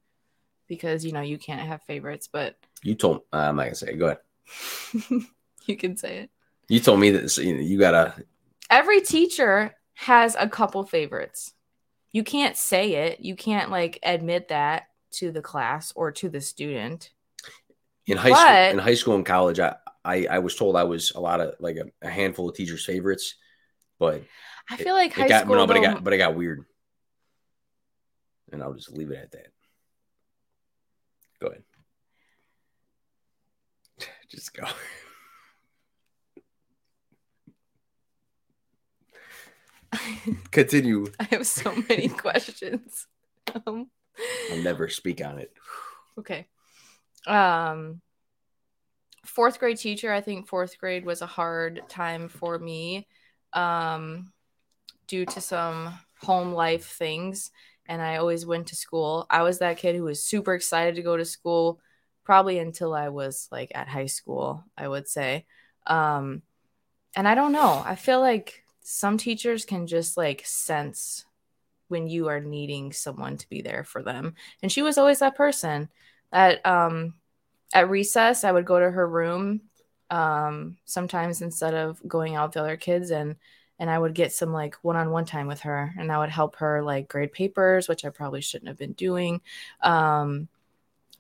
because you know you can't have favorites, but
You told uh, I'm not gonna say. It. Go ahead.
you can say it.
You told me that you, know, you gotta.
Every teacher has a couple favorites. You can't say it. You can't like admit that to the class or to the student.
In high
But-
school, in high school and college, I, I I was told I was a lot of like a, a handful of teachers' favorites, but
I feel like high
it got
school.
no, but it got but it got weird, and I'll just leave it at that. Go ahead. Just go. Continue.
I have so many questions. Um,
I'll never speak on it.
okay. Um, fourth grade teacher. I think fourth grade was a hard time for me, um, due to some home life things. And I always went to school. I was that kid who was super excited to go to school, probably until I was like at high school. I would say. Um, and I don't know. I feel like some teachers can just like sense when you are needing someone to be there for them. And she was always that person. that um at recess, I would go to her room um sometimes instead of going out with the other kids and and I would get some like one-on-one time with her and I would help her like grade papers, which I probably shouldn't have been doing. Um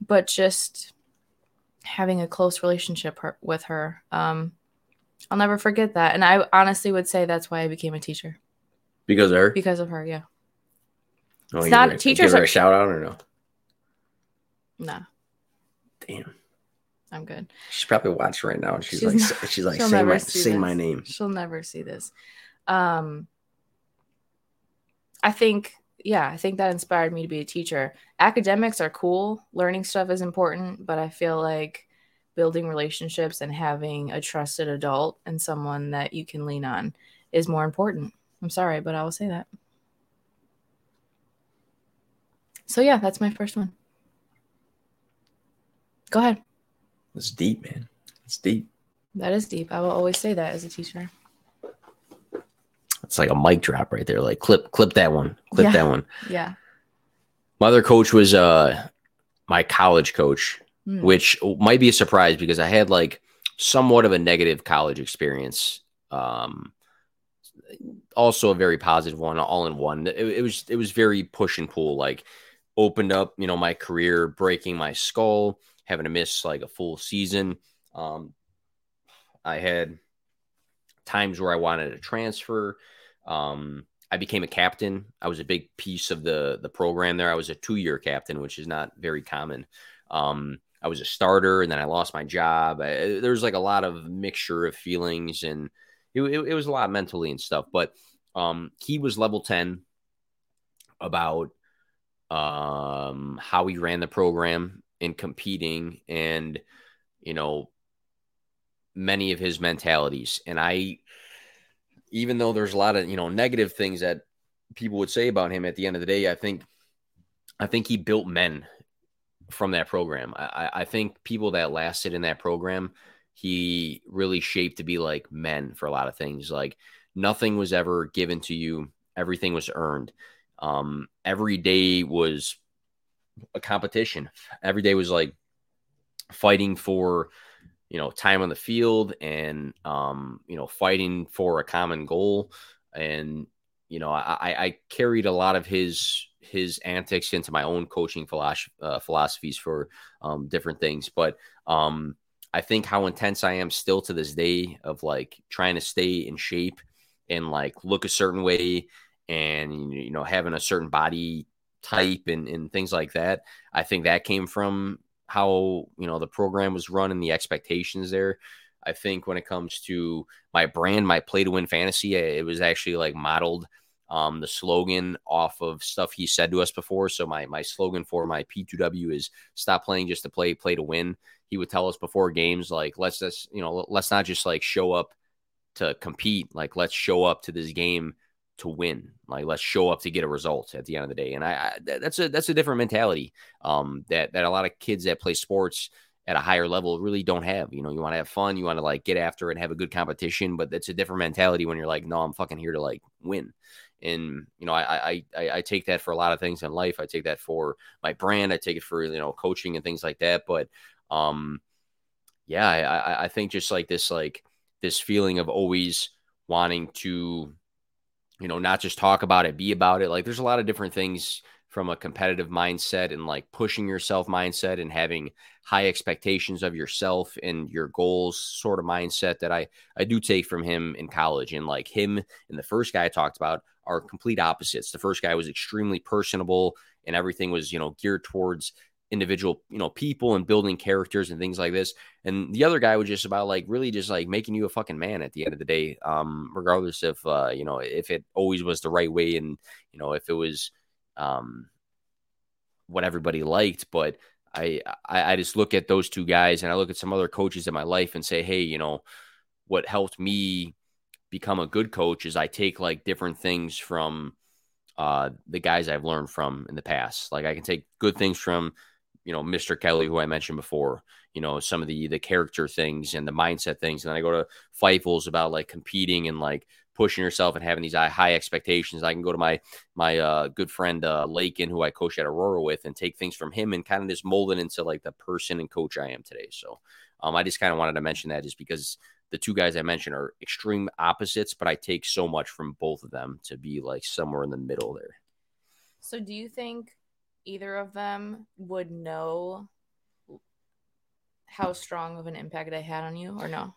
but just having a close relationship her, with her. Um I'll never forget that. And I honestly would say that's why I became a teacher
Because of her?
because of her. Yeah.
Oh,
it's not-
her-
teachers
Give her
are-
a shout out or no?
No,
Damn.
I'm good.
She's probably watching right now, and she's,
She's
like,
not-
she's like, say my,
see
say
this.
my name.
She'll never see this. Um, I think, yeah, I think that inspired me to be a teacher. Academics are cool, learning stuff is important, but I feel like building relationships and having a trusted adult and someone that you can lean on is more important. I'm sorry, but I will say that. So, yeah, that's my first one. Go ahead.
It's deep, man. It's deep.
That is deep. I will always say that as a teacher.
It's like a mic drop right there. Like clip, clip that one. Clip
Yeah.
that one.
Yeah.
My other coach was uh my college coach,
Mm.
which might be a surprise because I had like somewhat of a negative college experience. Um, also a very positive one, all in one. It, it was it was very push and pull. Like opened up, you know, my career, breaking my skull, having to miss like a full season. Um, I had times where I wanted to transfer. Um, I became a captain. I was a big piece of the the program there. I was a two year captain, which is not very common. Um, I was a starter, and then I lost my job. I, there was like a lot of mixture of feelings, and it, it, it was a lot mentally and stuff. But um, he was level ten about um, how he ran the program in competing, and you know many of his mentalities. And I, even though there's a lot of you know negative things that people would say about him, at the end of the day, I think, I think he built men from that program. I, I- I think people that lasted in that program, he really shaped to be like men for a lot of things. Like nothing was ever given to you; everything was earned. Um, every day was a competition. Every day was like fighting for you know time on the field and um you know fighting for a common goal and you know i i carried a lot of his his antics into my own coaching uh, philosophies for um different things but um i think how intense i am still to this day of like trying to stay in shape and like look a certain way and you know having a certain body type and, and things like that. I think that came from how you know the program was run and the expectations there. I think when it comes to my brand, my play to win fantasy, it was actually like modeled um, the slogan off of stuff he said to us before. So my my slogan for my P2W is stop playing just to play, play to win. He would tell us before games like let's just you know let's not just like show up to compete, like let's show up to this game to win. Like let's show up to get a result at the end of the day. And I, I that's a that's a different mentality um, that that a lot of kids that play sports at a higher level really don't have. You know, you want to have fun, you want to like get after it and have a good competition, but that's a different mentality when you're like, no, I'm fucking here to like win. And you know, I I I take that for a lot of things in life. I take that for my brand. I take it for you know coaching and things like that. But um, yeah, I I think just like this like this feeling of always wanting to you know, not just talk about it, be about it. Like there's a lot of different things from a competitive mindset and like pushing yourself mindset and having high expectations of yourself and your goals sort of mindset that I I do take from him in college and like him and the first guy I talked about are complete opposites. The first guy was extremely personable and everything was, you know, geared towards individual, you know, people and building characters and things like this. And the other guy was just about like really just like making you a fucking man at the end of the day, um, regardless if uh, you know, if it always was the right way and you know, if it was um what everybody liked. But I, I I just look at those two guys and I look at some other coaches in my life and say, hey, you know, what helped me become a good coach is I take like different things from uh, the guys I've learned from in the past. Like I can take good things from you know, Mr. Kelly, who I mentioned before, you know, some of the the character things and the mindset things. And I go to Feifels about like competing and like pushing yourself and having these high expectations. I can go to my my uh, good friend uh, Lakin, who I coach at Aurora with, and take things from him and kind of just mold it into like the person and coach I am today. So um, I just kind of wanted to mention that just because the two guys I mentioned are extreme opposites, but I take so much from both of them to be like somewhere in the middle there.
So do you think either of them would know how strong of an impact I had on you or no?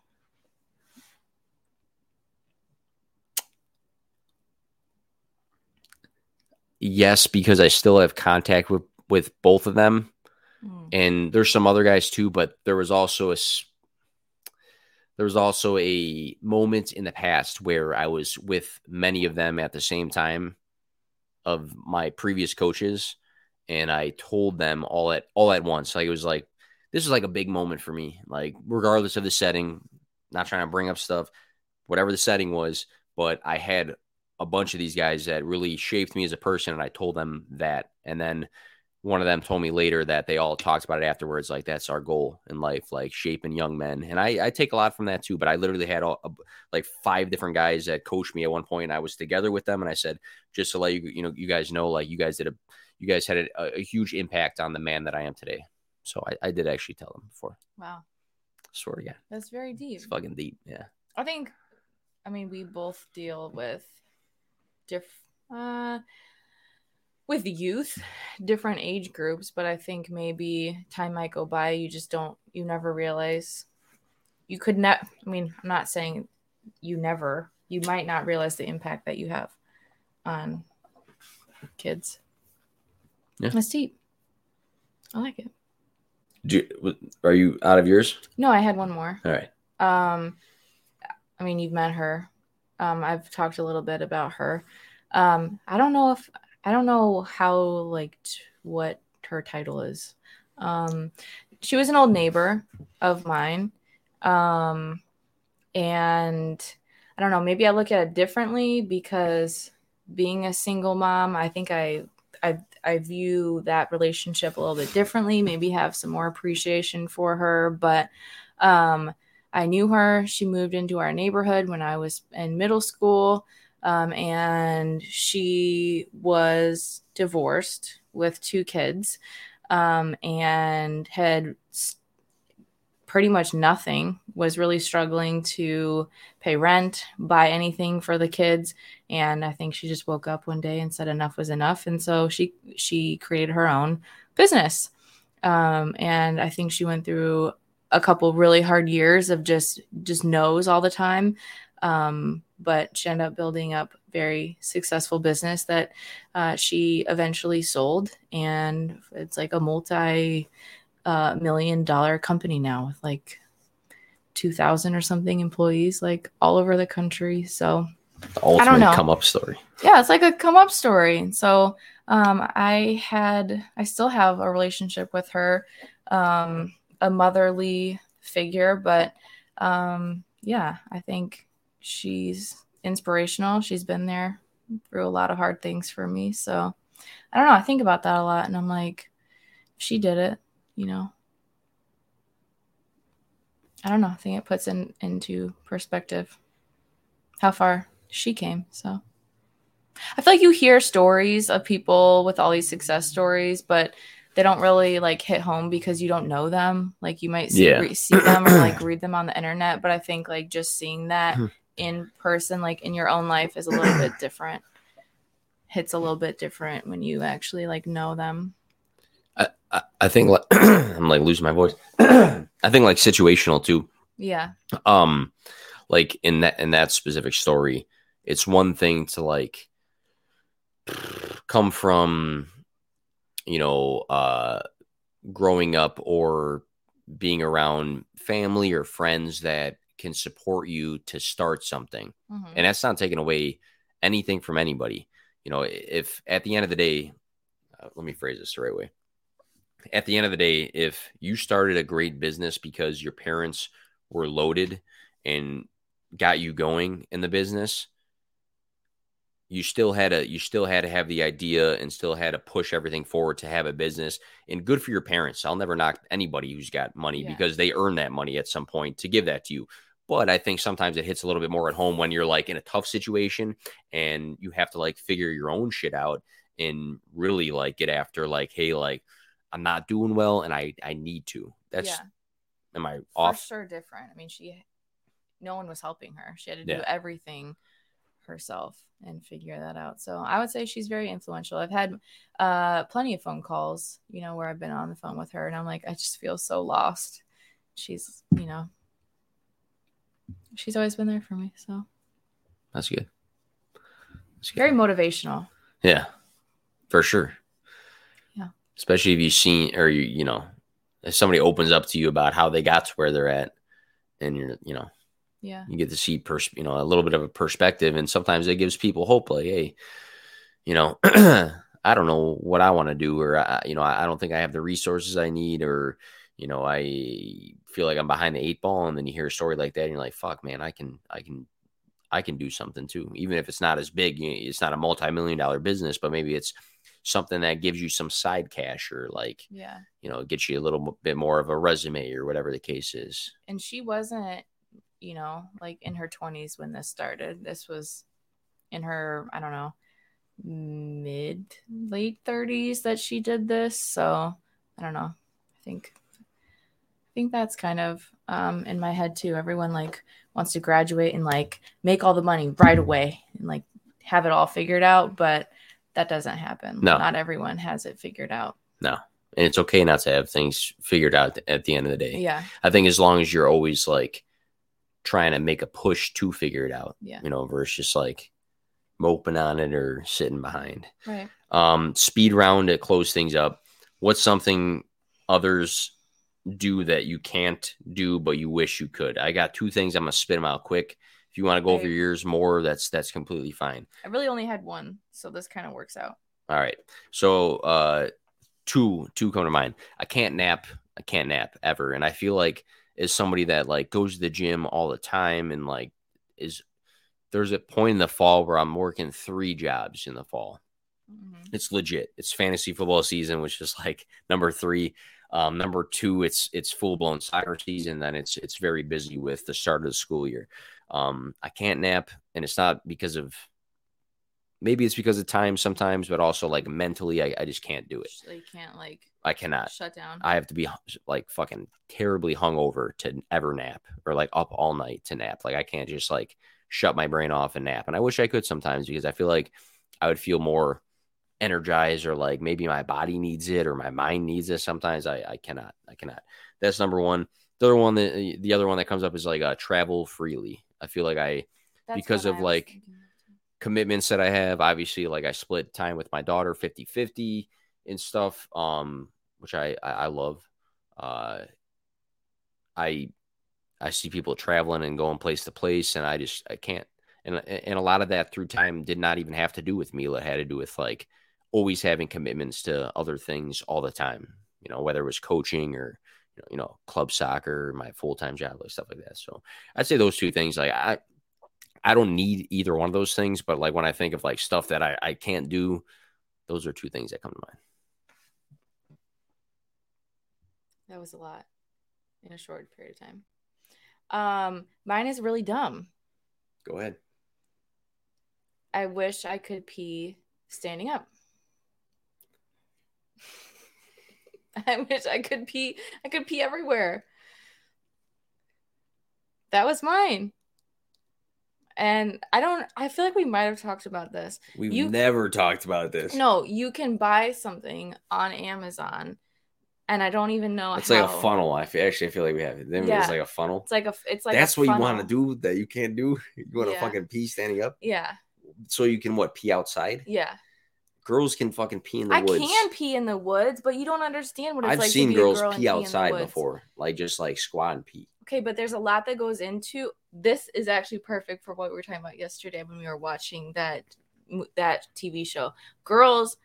Yes, because I still have contact with with both of them. Mm. And there's some other guys too, but there was also a there was also a moment in the past where I was with many of them at the same time of my previous coaches and I told them all at all at once. Like it was like this is like a big moment for me. Like regardless of the setting, not trying to bring up stuff, whatever the setting was, but I had a bunch of these guys that really shaped me as a person, and I told them that, and then one of them told me later that they all talked about it afterwards like that's our goal in life like shaping young men and i, I take a lot from that too but i literally had all, like five different guys that coached me at one point i was together with them and i said just to let you you know you guys know like you guys did a you guys had a, a huge impact on the man that I am today. So I, I did actually tell them before.
Wow.
Swear yeah.
That's very deep.
It's fucking deep. Yeah.
I think, I mean, we both deal with diff, uh, with youth, different age groups, but I think maybe time might go by. You just don't, you never realize. You could not, I mean, I'm not saying you never, you might not realize the impact that you have on kids.
Yeah.
That's deep. I like it.
You, are you out of yours?
No, I had one more.
All right.
Um, I mean, you've met her. Um, I've talked a little bit about her. Um, I don't know if I don't know how like t- what her title is. Um, she was an old neighbor of mine. Um, and I don't know, maybe I look at it differently because being a single mom, I think I I I view that relationship a little bit differently, maybe have some more appreciation for her. But um, I knew her. She moved into our neighborhood when I was in middle school. Um, and she was divorced with two kids um, and had pretty much nothing, was really struggling to pay rent, buy anything for the kids. And I think she just woke up one day and said enough was enough. And so she she created her own business. Um, and I think she went through a couple really hard years of just just no's all the time. Um, but she ended up building up very successful business that uh, she eventually sold, and it's like a multi uh, million dollar company now with like two thousand or something employees, like all over the country. So
The ultimate
know.
come up story.
yeah, it's like a come up story. So um, I had, I still have a relationship with her, um, a motherly figure, but um, yeah, I think she's inspirational. She's been there through a lot of hard things for me. So I don't know. I think about that a lot, and I'm like, she did it, you know. I don't know. I think it puts in into perspective how far she came. So I feel like you hear stories of people with all these success stories, but they don't really like hit home because you don't know them. Like you might see,
Yeah.
re- see them or like read them on the internet, but I think like just seeing that
Hmm.
in person, like in your own life, is a little bit different. Hits a little bit different when you actually like know them.
I, I, I think like, I'm like losing my voice. I think like situational too.
Yeah,
um like in that in that specific story it's one thing to like come from you know uh growing up or being around family or friends that can support you to start something.
Mhm.
and that's not taking away anything from anybody. You know if at the end of the day uh, let me phrase this the right way. At the end of the day if you started a great business because your parents were loaded and got you going in the business you still had to you still had to have the idea and still had to push everything forward to have a business and good for your parents i'll never knock anybody who's got money
Yeah.
because they earn that money at some point to give that to you but i think sometimes it hits a little bit more at home when you're like in a tough situation and you have to like figure your own shit out and really like get after like hey like i'm not doing well and i i need to that's
yeah,
am i
for
off
sure different. I mean, she, no one was helping her. She had to do
Yeah.
everything herself and figure that out. So I would say she's very influential. I've had uh, plenty of phone calls, you know, where I've been on the phone with her, and I'm like, I just feel so lost. She's, you know, she's always been there for me. So
that's good that's good
very motivational.
Yeah, for sure.
Yeah.
Especially if you've seen or you, you know, if somebody opens up to you about how they got to where they're at and you're, you know,
Yeah.
you get to see, pers- you know, a little bit of a perspective. And sometimes it gives people hope like, hey, you know, I don't know what I want to do, or, I, you know, I don't think I have the resources I need, or, you know, I feel like I'm behind the eight ball. And then you hear a story like that and you're like, fuck, man, I can, I can, I can do something too, even if it's not as big. you- It's not a multi-million dollar business, but maybe it's something that gives you some side cash or like
Yeah.
you know it gets you a little bit more of a resume or whatever the case is.
and she wasn't you know like in her 20s when this started. This was in her i don't know mid late 30s that she did this. So i don't know. I think i think that's kind of um in my head too. Everyone like wants to graduate and like make all the money right away and like have it all figured out but that doesn't happen.
No.
not everyone has it figured out. No.
And it's okay not to have things figured out at the end of the day.
yeah.
I think as long as you're always like trying to make a push to figure it out,
Yeah.
you know, versus just like moping on it or sitting behind.
right
Um, speed round to close things up. What's something others do that you can't do but you wish you could? I got two things. I'm gonna spit them out quick. If you want to go over yours more, that's that's completely fine.
i really only had one so this kind of works out
All right. So uh two two come to mind. I can't nap. I can't nap ever. And I feel like as somebody that like goes to the gym all the time and like is there's a point in the fall where I'm working three jobs in the fall.
Mhm.
It's legit. It's fantasy football season, which is like number three. Um, number two, it's it's full blown soccer season. Then it's it's very busy with the start of the school year. Um, I can't nap, and it's not because of maybe it's because of time sometimes, but also like mentally, I, I just can't do it.
So you can't like
I cannot.
shut down.
I have to be like fucking terribly hungover to ever nap or like up all night to nap. Like I can't just like shut my brain off and nap. And I wish I could sometimes because I feel like I would feel more energized or like maybe my body needs it or my mind needs it. Sometimes I, I cannot. I cannot. That's number one. The other one that the other one that comes up is like uh, travel freely. I feel like I
That's
because of,
I
like,
thinking
commitments that I have. Obviously, like I split time with my daughter 50 50 and stuff, um, which I, I, I love. Uh, I I see people traveling and going place to place, and I just I can't. And and a lot of that through time did not even have to do with me. It had to do with like always having commitments to other things all the time. You know, whether it was coaching or you know, you know club soccer, my full time job, like stuff like that. So I'd say those two things. Like I I don't need either one of those things, but like when I think of like stuff that I, I can't do, those are two things that come to mind.
That was a lot in a short period of time. Um, mine is really dumb.
Go ahead.
I wish I could pee standing up. I wish I could pee. I could pee everywhere. That was mine. And I don't, I feel like we might have talked about this.
We've
You-
never talked about this.
No, you can buy something on Amazon, and I don't even know
It's
how.
like a funnel. I feel, actually I feel like we have it. Then
Yeah.
it's like a funnel.
It's like a, it's like
That's what you want to do that you can't do. You want to
Yeah.
fucking pee standing up
Yeah,
so you can what pee outside.
yeah.
Girls can fucking pee in the
I
woods.
can pee in the woods, but you don't understand what it's
I've
like.
seen
to be
girls
a girl and
pee outside before, like just like squat and pee.
Okay, but there's a lot that goes into this. Is actually perfect for what we were talking about yesterday when we were watching that that TV show. Girls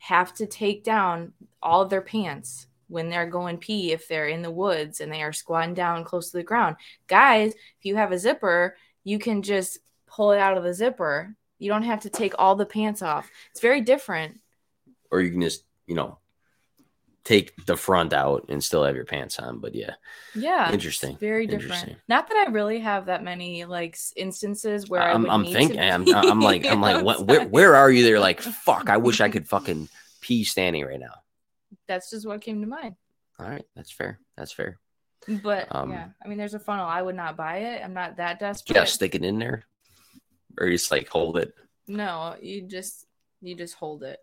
have to take down all of their pants when they're going pee if they're in the woods and they are squatting down close to the ground. Guys, if you have a zipper, you can just pull it out of the zipper. You don't have to take all the pants off. It's very different.
Or you can just you know take the front out and still have your pants on. But yeah,
Yeah,
Interesting.
Very different.
Interesting.
Not that I really have that many like instances where I
I'm, I'm
need
thinking. I'm, I'm like, I'm like, what, where, where are you? There, like, fuck. I wish I could fucking pee standing right now.
That's just what came to mind.
All right, that's fair. That's fair.
But
Um,
yeah, I mean, there's a funnel. I would not buy it. I'm not that desperate.
Yeah, stick it in there, or you just like hold it.
No, you just you just hold it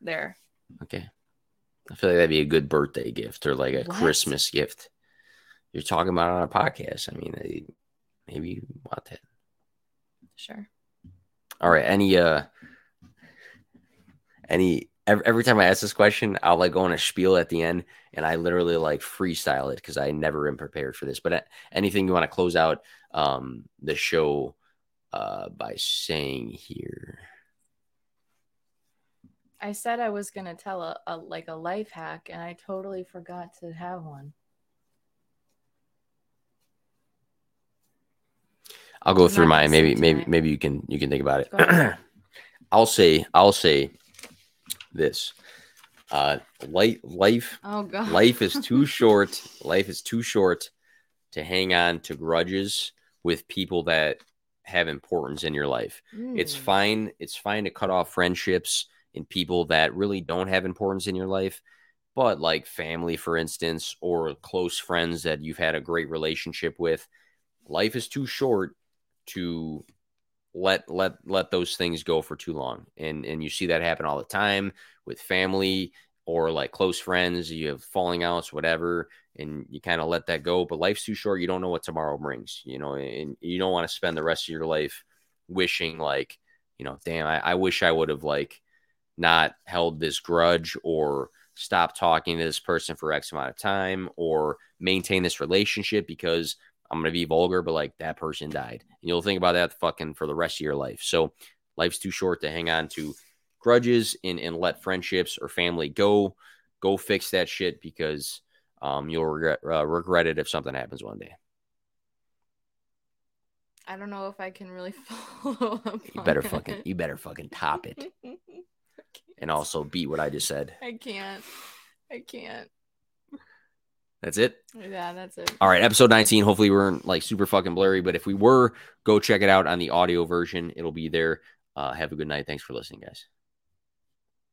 there.
Okay. I feel like that'd be a good birthday gift or like a
What?
Christmas gift. You're talking about on a podcast. I mean, maybe you want that.
Sure.
All right. Any uh, any every, every time I ask this question, I'll like go on a spiel at the end, and I literally like freestyle it because I never am prepared for this. But uh, anything you want to close out um the show uh by saying here?
I said I was gonna tell a, a like a life hack, and I totally forgot to have one.
I'll go
I'm
through mine. Maybe maybe maybe you can you can think about it. I'll say I'll say this. Uh life life
Oh god.
life is too short. Life is too short to hang on to grudges with people that have importance in your life. It's
Mm.
fine. It's fine to cut off friendships and people that really don't have importance in your life. But like family, for instance, or close friends that you've had a great relationship with, life is too short to let let let those things go for too long. And and you see that happen all the time with family or like close friends. You have falling outs, whatever, and you kind of let that go. But life's too short. You don't know what tomorrow brings, you know, and you don't want to spend the rest of your life wishing like, you know, damn, I, I wish I would have like not held this grudge or stop talking to this person for X amount of time or maintain this relationship because I'm gonna be vulgar, but like that person died. And you'll think about that fucking for the rest of your life. So life's too short to hang on to grudges and, and let friendships or family go. Go fix that shit because um, you'll regret uh, regret it if something happens one day.
I don't know if I can really follow up.
You better fucking you better fucking top it and also beat what I just said.
I can't. I can't.
That's it.
Yeah, that's it.
All right, episode 19. Hopefully, we weren't like super fucking blurry, but if we were, go check it out on the audio version. It'll be there. Uh, have a good night. Thanks for listening, guys.